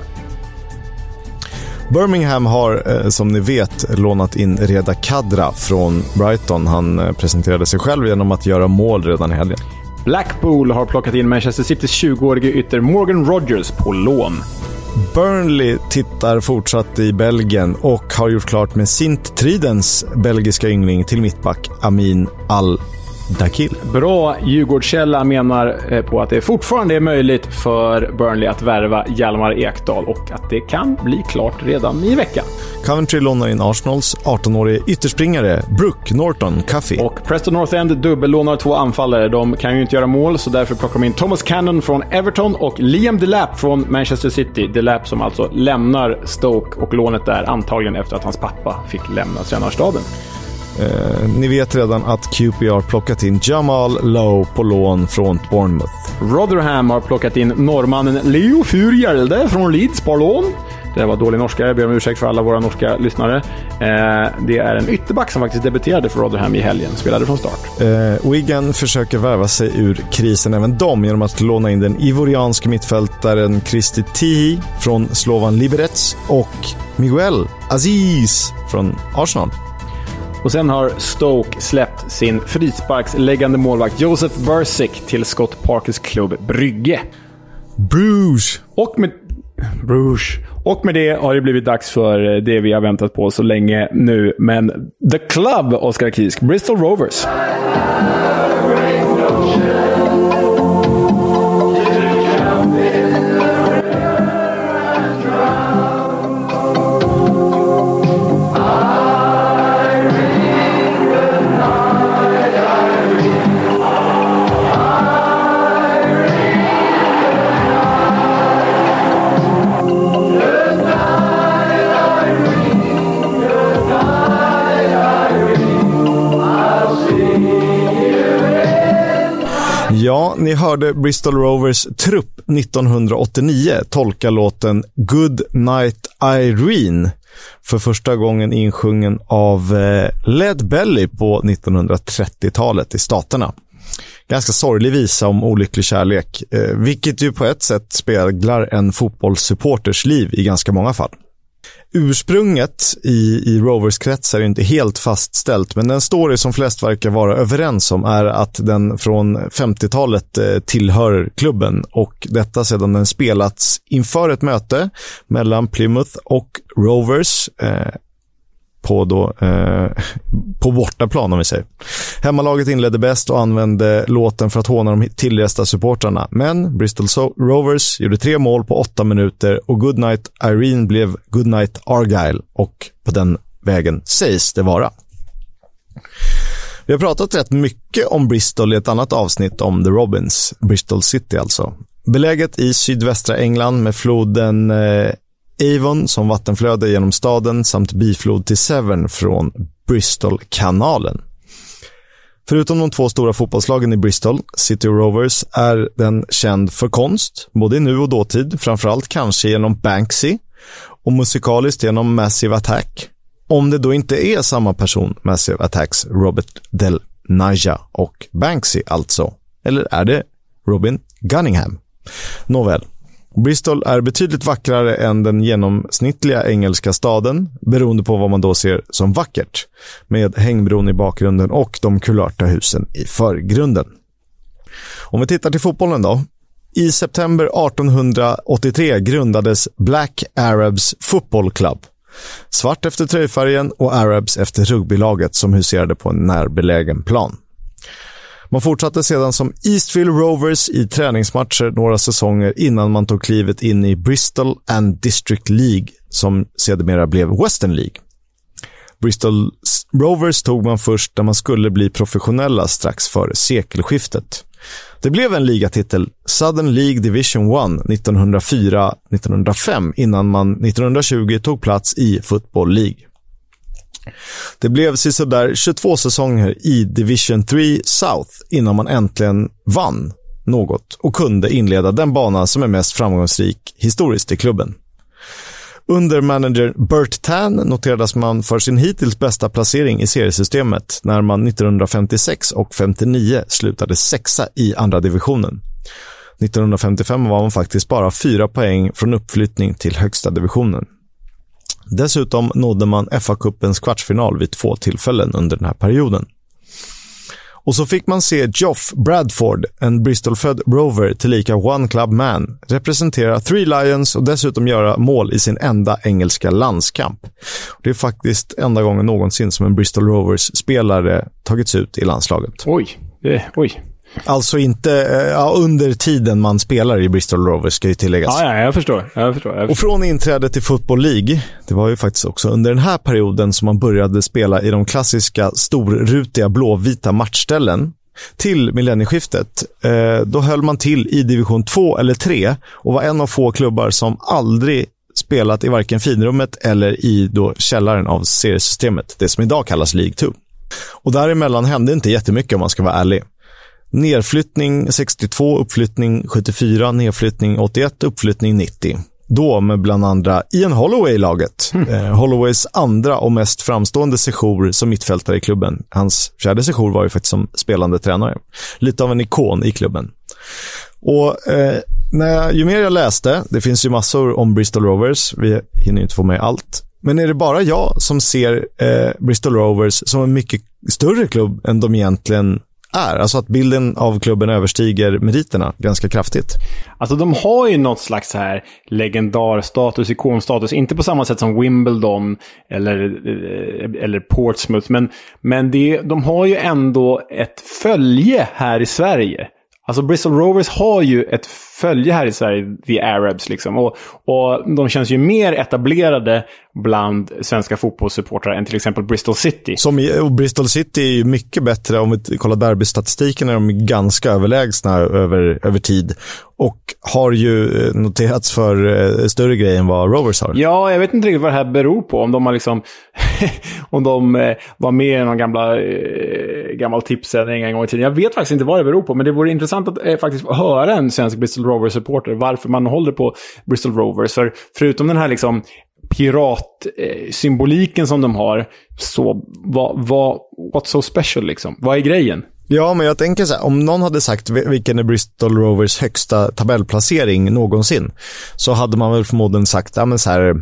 Birmingham har, eh, som ni vet, lånat in Reda Kadra från Brighton. Han eh, presenterade sig själv genom att göra mål redan i helgen. Blackpool har plockat in Manchester Citys 20-årige ytter Morgan Rogers på lån. Burnley tittar fortsatt i Belgien och har gjort klart med Sint Tridens belgiska yngling till mittback Amin Al Dakil. Bra Djurgårdskälla menar eh, på att det fortfarande är möjligt för Burnley att värva Hjalmar Ekdal och att det kan bli klart redan i veckan. Coventry lånar in Arsenals 18-årige ytterspringare Brooke Norton Cuffy. Och Preston North End dubbellånar två anfallare. De kan ju inte göra mål, så därför plockar de in Thomas Cannon från Everton och Liam Delap från Manchester City. Delap som alltså lämnar Stoke och lånet där antagligen efter att hans pappa fick lämna tränarstaben. Eh, ni vet redan att QPR plockat in Jamal Lowe på lån från Bournemouth. Rotherham har plockat in norrmannen Leo Furgjelde från Leeds på lån. Det var dålig norska, jag ber om ursäkt för alla våra norska lyssnare. Eh, det är en ytterback som faktiskt debuterade för Rotherham i helgen, spelade från start. Eh, Wigan försöker värva sig ur krisen även de genom att låna in den ivorianske mittfältaren Kristi Tihi från Slovan Liberec och Miguel Aziz från Arsenal. Och sen har Stoke släppt sin frisparksläggande målvakt Joseph Bursick till Scott Parkers klubb Brygge. Bruges! Och med... Bruges. Och med det har det blivit dags för det vi har väntat på så länge nu. Men The Club, Oskar Kisk. Bristol Rovers. Ja, ni hörde Bristol Rovers trupp 1989 tolka låten Good Night Irene för första gången insjungen av eh, Led Belly på 1930-talet i Staterna. Ganska sorglig visa om olycklig kärlek, eh, vilket ju på ett sätt speglar en fotbollssupporters liv i ganska många fall. Ursprunget i, i Rovers kretsar är inte helt fastställt, men den story som flest verkar vara överens om är att den från 50-talet eh, tillhör klubben och detta sedan den spelats inför ett möte mellan Plymouth och Rovers eh, på, då, eh, på bortaplan om vi säger. Hemmalaget inledde bäst och använde låten för att håna de tillresta supportrarna. Men Bristol Rovers gjorde tre mål på åtta minuter och Goodnight Irene blev Goodnight Argyle och på den vägen sägs det vara. Vi har pratat rätt mycket om Bristol i ett annat avsnitt om The Robins, Bristol City alltså. Beläget i sydvästra England med floden eh, Avon som vattenflöde genom staden samt biflod till Severn från Bristolkanalen. Förutom de två stora fotbollslagen i Bristol, City Rovers, är den känd för konst, både i nu och dåtid, framförallt kanske genom Banksy och musikaliskt genom Massive Attack. Om det då inte är samma person, Massive Attacks Robert Del Naja och Banksy alltså. Eller är det Robin Gunningham? Nåväl, Bristol är betydligt vackrare än den genomsnittliga engelska staden, beroende på vad man då ser som vackert, med hängbron i bakgrunden och de kulörta husen i förgrunden. Om vi tittar till fotbollen då. I september 1883 grundades Black Arabs Football Club. Svart efter tröjfärgen och Arabs efter rugbylaget som huserade på en närbelägen plan. Man fortsatte sedan som Eastville Rovers i träningsmatcher några säsonger innan man tog klivet in i Bristol and District League, som sedermera blev Western League. Bristol Rovers tog man först när man skulle bli professionella strax före sekelskiftet. Det blev en ligatitel, Southern League Division 1, 1904-1905, innan man 1920 tog plats i Football League. Det blev sådär 22 säsonger i Division 3 South innan man äntligen vann något och kunde inleda den bana som är mest framgångsrik historiskt i klubben. Under manager Bert Tan noterades man för sin hittills bästa placering i seriesystemet när man 1956 och 59 slutade sexa i andra divisionen. 1955 var man faktiskt bara fyra poäng från uppflyttning till högsta divisionen. Dessutom nådde man FA-cupens kvartsfinal vid två tillfällen under den här perioden. Och så fick man se Geoff Bradford, en Bristol-född rover tillika One Club Man, representera Three Lions och dessutom göra mål i sin enda engelska landskamp. Det är faktiskt enda gången någonsin som en Bristol Rovers-spelare tagits ut i landslaget. Oj, det, oj. Alltså inte eh, ja, under tiden man spelar i Bristol Rovers, ska ju tilläggas. Ja, ja jag, förstår. jag förstår. Jag förstår. Och från inträdet till Football League, det var ju faktiskt också under den här perioden som man började spela i de klassiska storrutiga blåvita matchställen, till millennieskiftet, eh, då höll man till i division 2 eller 3 och var en av få klubbar som aldrig spelat i varken finrummet eller i då källaren av seriesystemet, det som idag kallas League 2. Och däremellan hände inte jättemycket om man ska vara ärlig. Nerflyttning 62, uppflyttning 74, nedflyttning 81, uppflyttning 90. Då med bland andra Ian Holloway i laget. Mm. Eh, Holloways andra och mest framstående sejour som mittfältare i klubben. Hans fjärde sejour var ju faktiskt som spelande tränare. Lite av en ikon i klubben. Och eh, när jag, Ju mer jag läste, det finns ju massor om Bristol Rovers, vi hinner ju inte få med allt. Men är det bara jag som ser eh, Bristol Rovers som en mycket större klubb än de egentligen är. Alltså att bilden av klubben överstiger meriterna ganska kraftigt. Alltså de har ju något slags så här legendarstatus, ikonstatus. Inte på samma sätt som Wimbledon eller, eh, eller Portsmouth. Men, men det, de har ju ändå ett följe här i Sverige. Alltså Bristol Rovers har ju ett följe här i Sverige, The Arabs. Liksom. Och, och de känns ju mer etablerade bland svenska fotbollssupportrar än till exempel Bristol City. Som, och Bristol City är ju mycket bättre, om vi kollar derbystatistiken är de ganska överlägsna över, över tid. Och har ju eh, noterats för eh, större grejer än vad Rovers har. Ja, jag vet inte riktigt vad det här beror på. Om de har liksom... (laughs) om de eh, var med i någon gamla, gammal tipssändning en gång i tiden. Jag vet faktiskt inte vad det beror på, men det vore intressant att faktiskt höra en svensk Bristol Rovers-supporter varför man håller på Bristol Rovers. För förutom den här liksom piratsymboliken som de har, så vad, vad, what's so special liksom? Vad är grejen? Ja, men jag tänker så här, om någon hade sagt vilken är Bristol Rovers högsta tabellplacering någonsin, så hade man väl förmodligen sagt, ja men så här,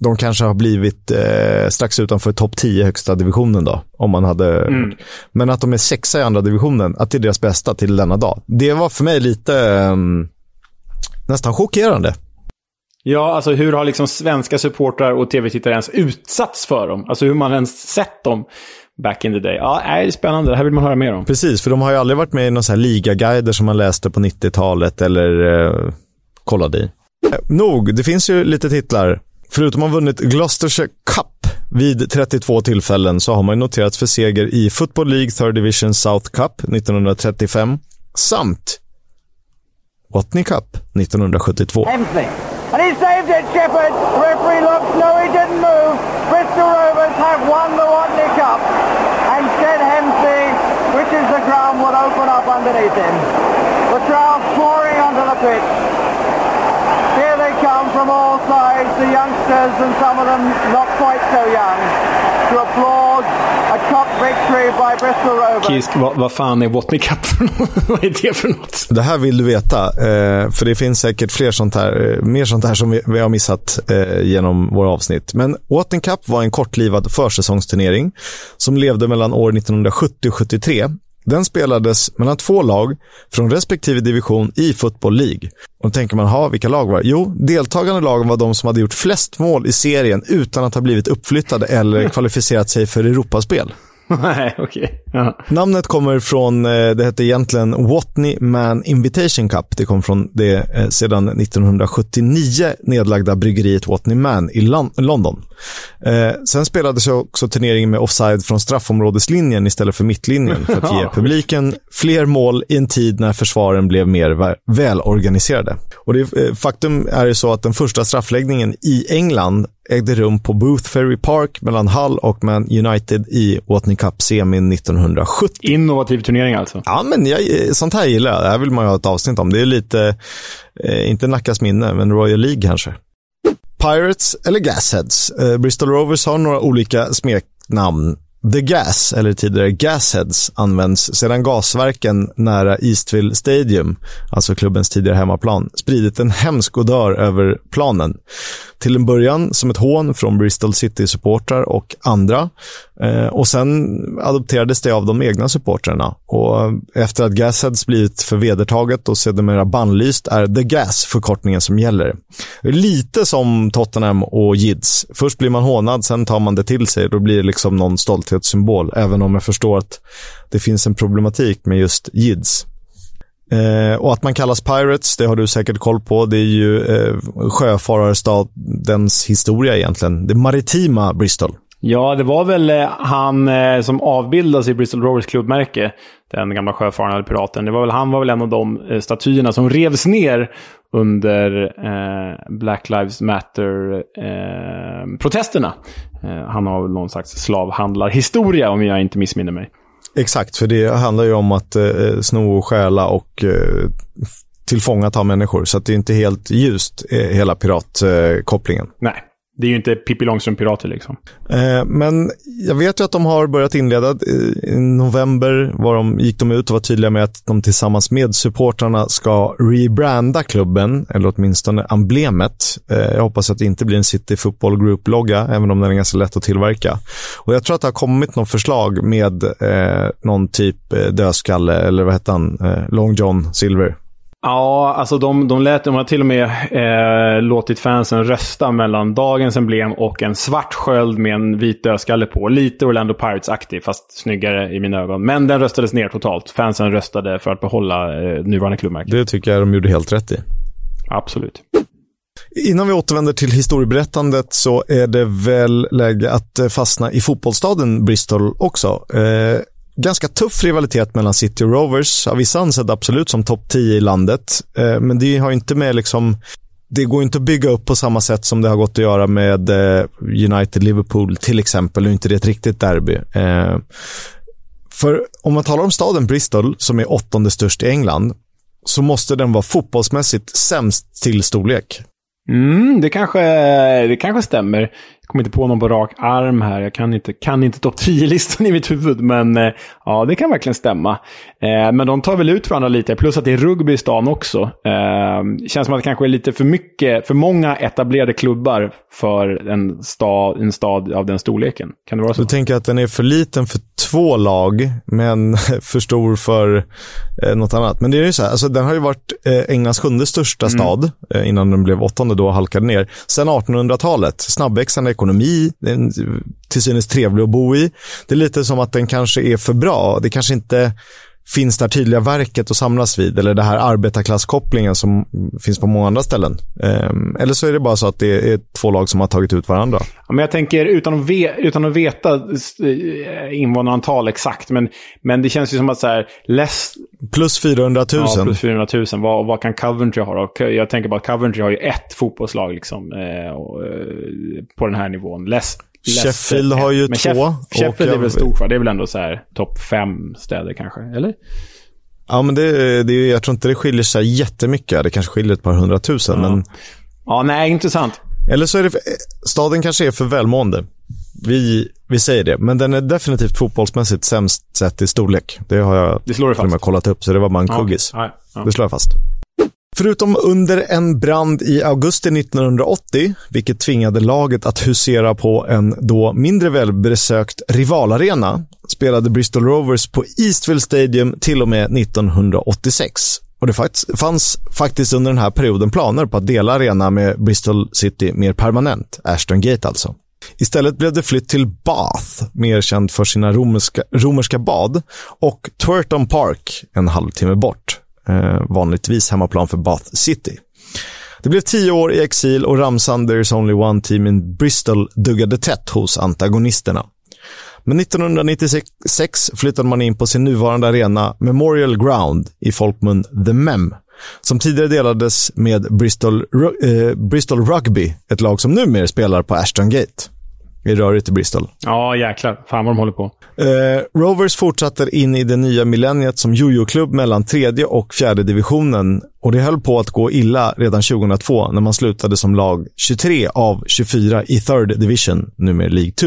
de kanske har blivit eh, strax utanför topp 10 högsta divisionen då. Om man hade... Mm. Men att de är sexa i andra divisionen, att det är deras bästa till denna dag. Det var för mig lite eh, nästan chockerande. Ja, alltså hur har liksom svenska supportrar och tv-tittare ens utsatts för dem? Alltså hur man ens sett dem back in the day. Ja, det är spännande. Det här vill man höra mer om. Precis, för de har ju aldrig varit med i några så här ligaguider som man läste på 90-talet eller eh, kollade i. Eh, nog, det finns ju lite titlar. Förutom att ha vunnit Gloucestershire Cup vid 32 tillfällen så har man noterats för seger i Football League Third Division South Cup 1935 samt Watney Cup 1972. Hemsley. And he saved it, Shepherd. Referee looks, no, he didn't move. Bristol Rovers have won the Watney Cup. And Hemsley, which is the ground, will open up underneath him. The crowd pouring onto the pitch. Here they come from all sides, the youngsters and some of them not quite so young, to applaud Kisk, vad, vad fan är Watney Cup för något? (laughs) vad är det för något? Det här vill du veta, eh, för det finns säkert fler sånt här, eh, mer sånt här som vi, vi har missat eh, genom våra avsnitt. Men Watton Cup var en kortlivad försäsongsturnering som levde mellan år 1970 och 73 den spelades mellan två lag från respektive division i Football League. Och då tänker man, ha vilka lag var det? Jo, deltagande lagen var de som hade gjort flest mål i serien utan att ha blivit uppflyttade eller kvalificerat sig för Europaspel. (laughs) Nej, okej. Okay. Namnet kommer från, eh, det hette egentligen Watney Man Invitation Cup. Det kom från det eh, sedan 1979 nedlagda bryggeriet Watney Man i London. Eh, sen spelades också turneringen med offside från straffområdeslinjen istället för mittlinjen för att ge (laughs) publiken fler mål i en tid när försvaren blev mer välorganiserade. Och det, faktum är ju så att den första straffläggningen i England ägde rum på Booth Ferry Park mellan Hull och Man United i Watney Cup-semin 1970. Innovativ turnering alltså? Ja, men jag, sånt här gillar jag. Det här vill man ju ha ett avsnitt om. Det är lite, eh, inte Nackas minne, men Royal League kanske. Pirates eller Gasheads. Eh, Bristol Rovers har några olika smeknamn The Gas, eller tidigare Gasheads, används sedan gasverken nära Eastville Stadium, alltså klubbens tidigare hemmaplan, spridit en hemsk odör över planen. Till en början som ett hån från Bristol City-supportrar och andra. Eh, och sen adopterades det av de egna supportrarna. Och efter att Gasheads blivit för vedertaget och sedermera bannlyst är The Gas förkortningen som gäller. Lite som Tottenham och Jids. Först blir man hånad, sen tar man det till sig. Då blir det liksom någon stolthetssymbol, även om jag förstår att det finns en problematik med just Jids. Eh, och att man kallas Pirates, det har du säkert koll på. Det är ju eh, sjöfararstadens historia egentligen. Det maritima Bristol. Ja, det var väl eh, han eh, som avbildas i Bristol Rovers klubbmärke. Den gamla sjöfararen eller piraten. Det var väl, han var väl en av de eh, statyerna som revs ner under eh, Black Lives Matter-protesterna. Eh, han har väl någon slags slavhandlarhistoria om jag inte missminner mig. Exakt, för det handlar ju om att eh, sno och stjäla och eh, tillfångata människor. Så det är inte helt ljust, eh, hela piratkopplingen. Eh, Nej. Det är ju inte Pippi Långstrump-pirater liksom. Eh, men jag vet ju att de har börjat inleda. I november var de, gick de ut och var tydliga med att de tillsammans med supportrarna ska rebranda klubben, eller åtminstone emblemet. Eh, jag hoppas att det inte blir en City Football Group-logga, även om den är ganska lätt att tillverka. Och Jag tror att det har kommit något förslag med eh, någon typ eh, dödskalle, eller vad heter han, eh, Long John Silver. Ja, alltså de, de, lät, de har till och med eh, låtit fansen rösta mellan dagens emblem och en svart sköld med en vit dödskalle på. Lite Orlando Pirates-aktig, fast snyggare i mina ögon. Men den röstades ner totalt. Fansen röstade för att behålla eh, nuvarande klubbmärke. Det tycker jag de gjorde helt rätt i. Absolut. Innan vi återvänder till historieberättandet så är det väl läge att eh, fastna i fotbollsstaden Bristol också. Eh, ganska tuff rivalitet mellan City och Rovers. Av vissa ansett absolut som topp 10 i landet. Eh, men det har inte med liksom det går inte att bygga upp på samma sätt som det har gått att göra med eh, United-Liverpool till exempel. Och inte det ett riktigt derby. Eh, för om man talar om staden Bristol, som är åttonde störst i England, så måste den vara fotbollsmässigt sämst till storlek. Mm, det kanske, det kanske stämmer kommer inte på någon på rak arm här. Jag kan inte, kan inte topp 10-listan i mitt huvud, men eh, ja, det kan verkligen stämma. Eh, men de tar väl ut varandra lite, plus att det är rugby i stan också. Eh, känns som att det kanske är lite för mycket, för många etablerade klubbar för en stad, en stad av den storleken. Kan det vara så? Du tänker att den är för liten för två lag, men (laughs) för stor för eh, något annat. Men det är ju så här, alltså, den har ju varit eh, Englands sjunde största mm. stad eh, innan den blev åttonde då och halkade ner. Sen 1800-talet, snabbväxande ekonomi, den, till synes trevlig att bo i. Det är lite som att den kanske är för bra. Det kanske inte finns det här tydliga verket att samlas vid eller det här arbetarklasskopplingen som finns på många andra ställen. Um, eller så är det bara så att det är två lag som har tagit ut varandra. Ja, men jag tänker utan att, ve utan att veta eh, invånarantal exakt, men, men det känns ju som att så här, less... Plus 400 000. Ja, plus 400 000. Vad, vad kan Coventry ha då? Jag tänker bara att Coventry har ju ett fotbollslag liksom, eh, eh, på den här nivån. Less Sheffield har ju men två. Sheff Sheffield är väl stort va? Det är väl ändå så här topp fem städer kanske, eller? Ja, men det, det, jag tror inte det skiljer sig jättemycket. Det kanske skiljer ett par hundratusen, ja. men... Ja, nej, intressant. Eller så är det... Staden kanske är för välmående. Vi, vi säger det, men den är definitivt fotbollsmässigt sämst sett i storlek. Det har jag det slår du fast. kollat upp, så det var bara en kuggis. Ja, ja. Det slår jag fast. Förutom under en brand i augusti 1980, vilket tvingade laget att husera på en då mindre välbesökt rivalarena, spelade Bristol Rovers på Eastville Stadium till och med 1986. Och det fanns faktiskt under den här perioden planer på att dela arena med Bristol City mer permanent, Ashton Gate alltså. Istället blev det flytt till Bath, mer känd för sina romerska, romerska bad, och Twerton Park, en halvtimme bort Eh, vanligtvis hemmaplan för Bath City. Det blev tio år i exil och ramsan There's Only One Team in Bristol duggade tätt hos antagonisterna. Men 1996 flyttade man in på sin nuvarande arena Memorial Ground i folkmun The Mem, som tidigare delades med Bristol, eh, Bristol Rugby, ett lag som numera spelar på Ashton Gate är rörigt i Bristol. Ja, jäklar. Fan vad de håller på. Eh, Rovers fortsatte in i det nya millenniet som jojo-klubb mellan tredje och fjärde divisionen och det höll på att gå illa redan 2002 när man slutade som lag 23 av 24 i third division, numera League 2.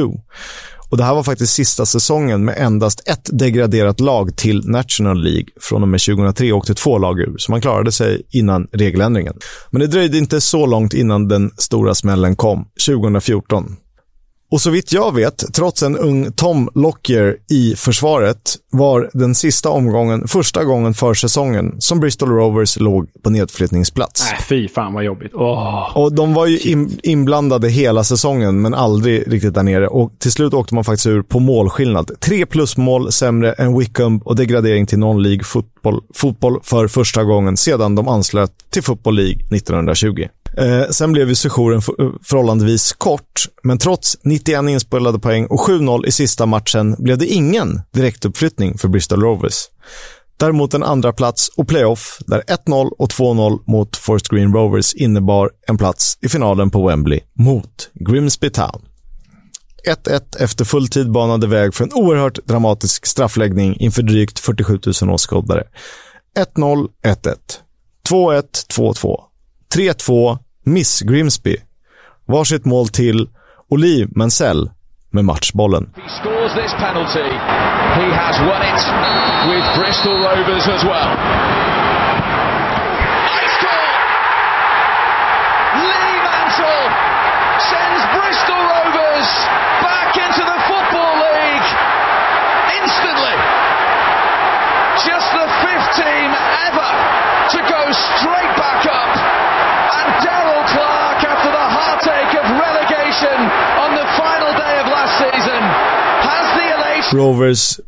Och Det här var faktiskt sista säsongen med endast ett degraderat lag till National League. Från och med 2003 åkte två lag ur, så man klarade sig innan regeländringen. Men det dröjde inte så långt innan den stora smällen kom, 2014. Och så vitt jag vet, trots en ung Tom Lockyer i försvaret, var den sista omgången första gången för säsongen som Bristol Rovers låg på nedflyttningsplats. Äh, fy fan vad jobbigt. Oh. Och de var ju in, inblandade hela säsongen, men aldrig riktigt där nere. Och till slut åkte man faktiskt ur på målskillnad. Tre plusmål sämre än Wickham och degradering till non-League fotboll, fotboll för första gången sedan de anslöt till Football League 1920. Eh, sen blev ju sessionen eh, förhållandevis kort, men trots 91 inspelade poäng och 7-0 i sista matchen blev det ingen direktuppflyttning för Bristol Rovers. Däremot en andra plats och playoff där 1-0 och 2-0 mot Forest Green Rovers innebar en plats i finalen på Wembley mot Grimsby Town. 1-1 efter fulltid banade väg för en oerhört dramatisk straffläggning inför drygt 47 000 åskådare. 1-0, 1-1. 2-1, 2-2. 3-2, Miss Grimsby. Varsitt mål till Oli Mansell med matchbollen. He scores this penalty. He has won celebration on the final day of last season. Has the elation... Rovers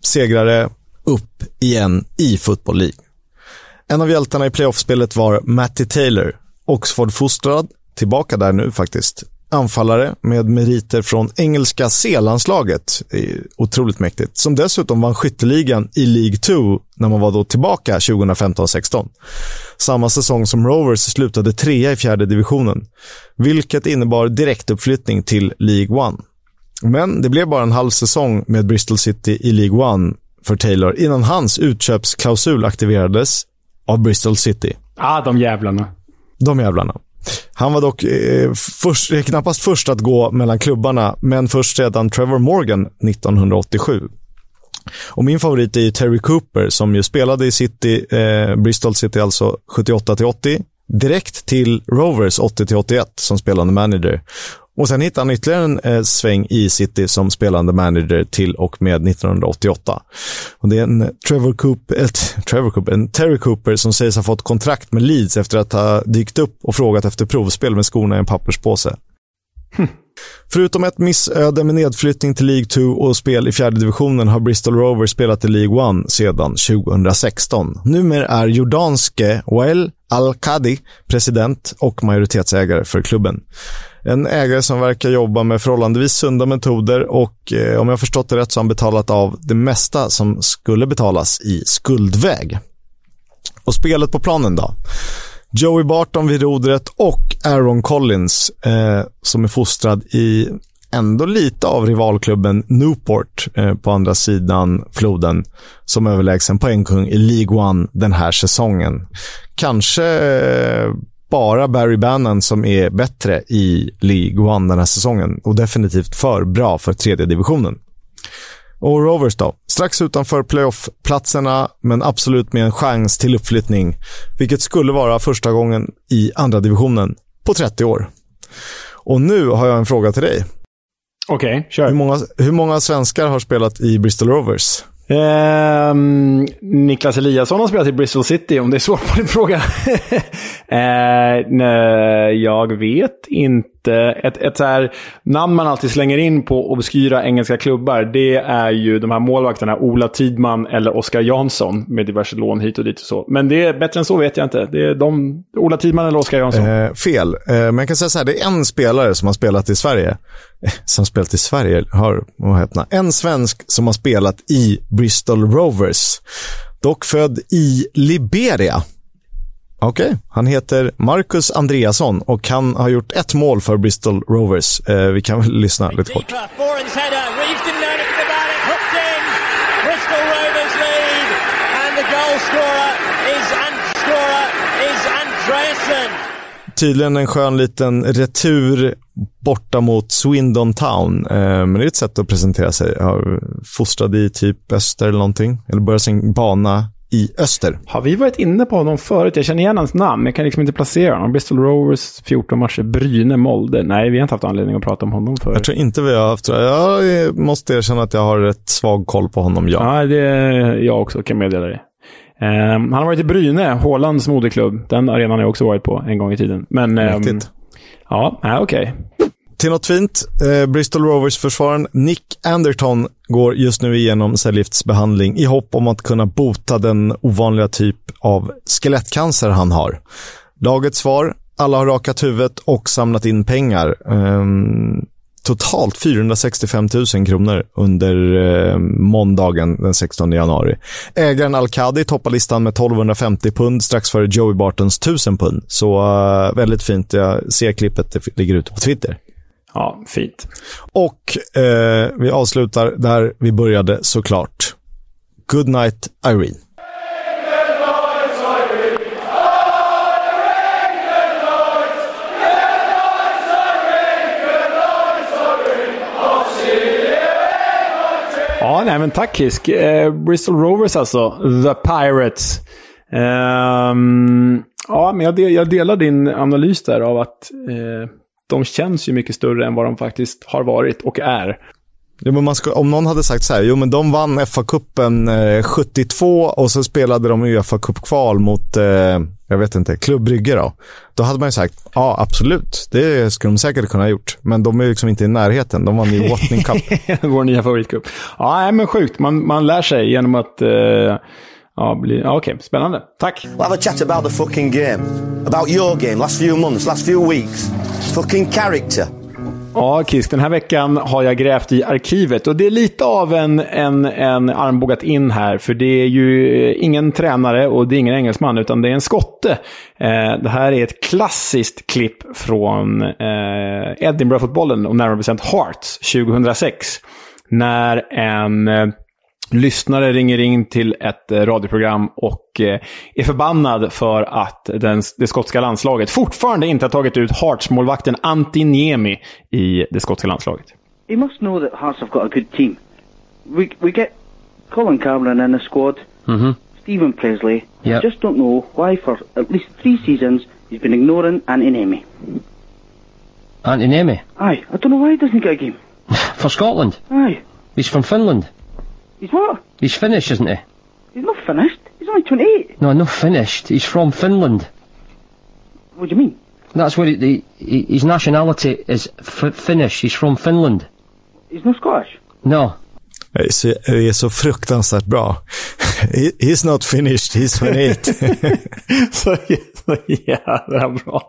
segrare upp igen i Football League. En av hjältarna i playoffspelet var Matty Taylor, Oxford-fostrad, tillbaka där nu faktiskt. Anfallare med meriter från engelska C-landslaget, otroligt mäktigt, som dessutom vann skytteligan i League 2 när man var då tillbaka 2015-16. Samma säsong som Rovers slutade trea i fjärde divisionen, vilket innebar direktuppflyttning till League 1. Men det blev bara en halv säsong med Bristol City i League One för Taylor innan hans utköpsklausul aktiverades av Bristol City. Ah, de jävlarna. De jävlarna. Han var dock eh, först, eh, knappast först att gå mellan klubbarna, men först sedan Trevor Morgan 1987. Och min favorit är Terry Cooper som ju spelade i City, eh, Bristol City alltså 78 80 direkt till Rovers 80 81 som spelande manager. Och sen hittade han ytterligare en eh, sväng i City som spelande manager till och med 1988. Och det är en Trevor Cooper, ett, (laughs) Trevor Cooper, en Terry Cooper som sägs ha fått kontrakt med Leeds efter att ha dykt upp och frågat efter provspel med skorna i en papperspåse. Hm. (laughs) Förutom ett missöde med nedflyttning till League 2 och spel i fjärde divisionen har Bristol Rovers spelat i League 1 sedan 2016. Numera är jordanske Wael Al-Qadi president och majoritetsägare för klubben. En ägare som verkar jobba med förhållandevis sunda metoder och eh, om jag förstått det rätt så har han betalat av det mesta som skulle betalas i skuldväg. Och spelet på planen då? Joey Barton vid rodret och Aaron Collins eh, som är fostrad i ändå lite av rivalklubben Newport eh, på andra sidan floden som överlägsen poängkung i League One den här säsongen. Kanske eh, bara Barry Bannon som är bättre i League 1 den här säsongen och definitivt för bra för tredje divisionen. Och Rovers då? Strax utanför playoff-platserna, men absolut med en chans till uppflyttning. Vilket skulle vara första gången i andra divisionen på 30 år. Och nu har jag en fråga till dig. Okej, okay, kör. Hur många, hur många svenskar har spelat i Bristol Rovers? Eh, Niklas Eliasson har spelat i Bristol City, om det är svårt på din fråga. (laughs) eh, nej, jag vet inte. Ett, ett så här namn man alltid slänger in på obskyra engelska klubbar, det är ju de här målvakterna Ola Tidman eller Oskar Jansson med diverse lån hit och dit och så. Men det är bättre än så vet jag inte. Det är de, Ola Tidman eller Oskar Jansson. Eh, fel. eh, men jag kan säga så här, det är en spelare som har spelat i Sverige. Eh, som spelat i Sverige, hör och häpna. En svensk som har spelat i Bristol Rovers. Dock född i Liberia. Okej, okay. han heter Marcus Andreasson och han har gjort ett mål för Bristol Rovers. Eh, vi kan väl lyssna lite kort. Tydligen en skön liten retur borta mot Swindon Town. Eh, men det är ett sätt att presentera sig. Fostrad i typ öster eller någonting. Eller börjat sin bana i öster. Har vi varit inne på honom förut? Jag känner igen hans namn, men jag kan liksom inte placera honom. Bristol Rovers, 14 matcher, Bryne, Molde. Nej, vi har inte haft anledning att prata om honom förut. Jag tror inte vi har haft det. Jag måste erkänna att jag har ett svag koll på honom, ja. Ja, det är jag också, kan meddela dig. Um, han har varit i Bryne, Hålands moderklubb. Den arenan har jag också varit på en gång i tiden. Men, um, Ja, okej. Okay. Till något fint. Eh, Bristol Rovers-försvararen Nick Anderton går just nu igenom cellgiftsbehandling i hopp om att kunna bota den ovanliga typ av skelettcancer han har. Lagets svar, alla har rakat huvudet och samlat in pengar. Eh, totalt 465 000 kronor under eh, måndagen den 16 januari. Ägaren Al-Qadi toppar listan med 1250 pund strax före Joey Bartons 1000 pund. Så eh, väldigt fint. Jag ser klippet, det ligger ute på Twitter. Ja, fint. Och eh, vi avslutar där vi började såklart. Good night, Irene. Ja, nej men tack Kisk. Eh, Bristol Rovers alltså. The Pirates. Um, ja, men jag, del, jag, delar din analys där av att eh, de känns ju mycket större än vad de faktiskt har varit och är. Ja, men ska, om någon hade sagt så här, jo men de vann FA-cupen eh, 72 och så spelade de Uefa Cup-kval mot, eh, jag vet inte, Klubb Brygge då. Då hade man ju sagt, ja absolut, det skulle de säkert kunna ha gjort. Men de är liksom inte i närheten, de vann ju Watling Cup. (laughs) Vår nya favoritcup. Ja, men sjukt, man, man lär sig genom att eh Ja, bli, ja, okej. Spännande. Tack. We'll have a chat about the fucking game. About your game, last few months, last few weeks. Fucking character. Ja, Kisk, den här veckan har jag grävt i arkivet och det är lite av en, en, en armbågat in här. För det är ju ingen tränare och det är ingen engelsman, utan det är en skotte. Eh, det här är ett klassiskt klipp från eh, Edinburgh-fotbollen och närmare bestämt Hearts 2006. När en... Eh, lyssnare ringer in till ett eh, radioprogram och eh, är förbannad för att den, det skotska landslaget fortfarande inte har tagit ut Hearts-målvakten Antti Niemi i det skotska landslaget. You must know that Hearts have got a good team. We, we get Colin Cameron in the squad, Mhm. Stephen Presley. Yep. I just don't know why for at least three seasons he's been ignoring Antinemi. Antinemi. Aye, I don't know why he doesn't get a game. (laughs) For Scotland. Aye, He's from Finland. He's what? He's Finnish, isn't he? He's not finished. He's only 28. No, not finished. He's from Finland. What do you mean? That's where he, the, he, his nationality is f- Finnish. He's from Finland. He's not Scottish. No. Det är så- Det är så fruktansvärt bra. He- He's not finished, he's 28. (laughs) så, så jävla bra.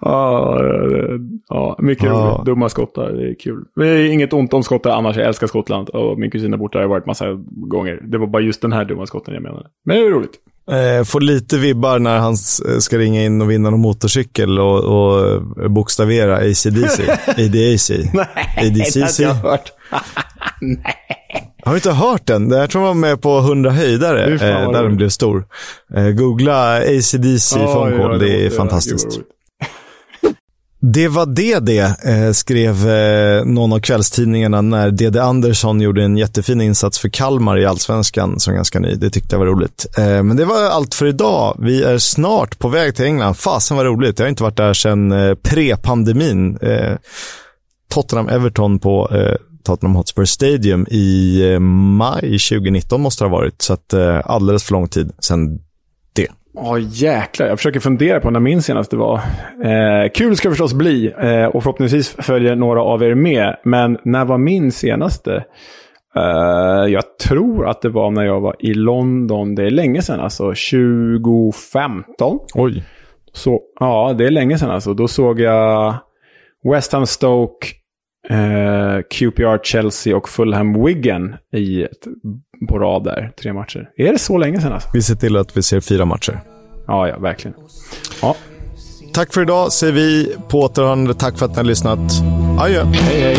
Ja, eh, ja, mycket Ja. roligt. Dumma skottar, det är kul. Det är inget ont om skottar annars, jag älskar Skottland. Och min kusin är borta, jag har varit massa gånger. Det var bara just den här dumma skotten jag menade. Men det är roligt. Eh, Får lite vibbar när han s- ska ringa in och vinna någon motorcykel och, och bokstavera ACDC. ADAC. ADCC. det hade jag hört. Har du inte hört den? Jag tror han var med på 100 höjdare, eh, där den blev stor. Eh, googla ACDC Ja, phone ja, call, det det är fantastiskt. Det var det det, eh, skrev eh, någon av kvällstidningarna när Dede Andersson gjorde en jättefin insats för Kalmar i Allsvenskan som ganska ny. Det tyckte jag var roligt. Eh, men det var allt för idag. Vi är snart på väg till England. Fasen var roligt. Jag har inte varit där sedan pre-pandemin. Tottenham-Everton på Tottenham Hotspur Stadium i eh, maj 2019 måste det ha varit. Så att, eh, alldeles för lång tid sedan det. Ja, jäklar. Jag försöker fundera på när min senaste var. Eh, kul ska det förstås bli eh, och förhoppningsvis följer några av er med. Men när var min senaste? Eh, jag tror att det var när jag var i London. Det är länge sedan, alltså 2015. Oj. Så, ja, det är länge sedan alltså. Då såg jag West Ham Stoke, eh, QPR Chelsea och Fulham Wigan i ett, på rad där. Tre matcher. Är det så länge sedan alltså? Vi ser till att vi ser fyra matcher. Ja, ja, verkligen. Ja, Tack för idag säger vi på återhörande. Tack för att ni har lyssnat. Adjö. hej hej.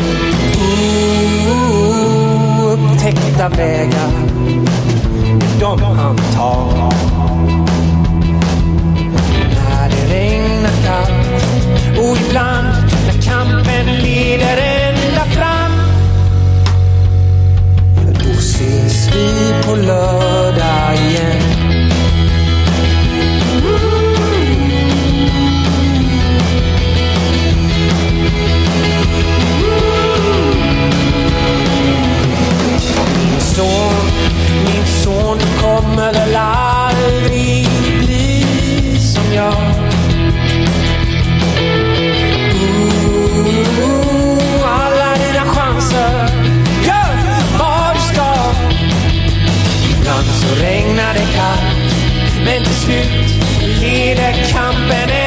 Upptäckta vägar, de han tar. När det regnar kallt och ibland Kampen leder ända fram. Då ses vi på lördag igen. Min son, min son kommer väl aldrig så regnar det kallt. Men till slut leder kampen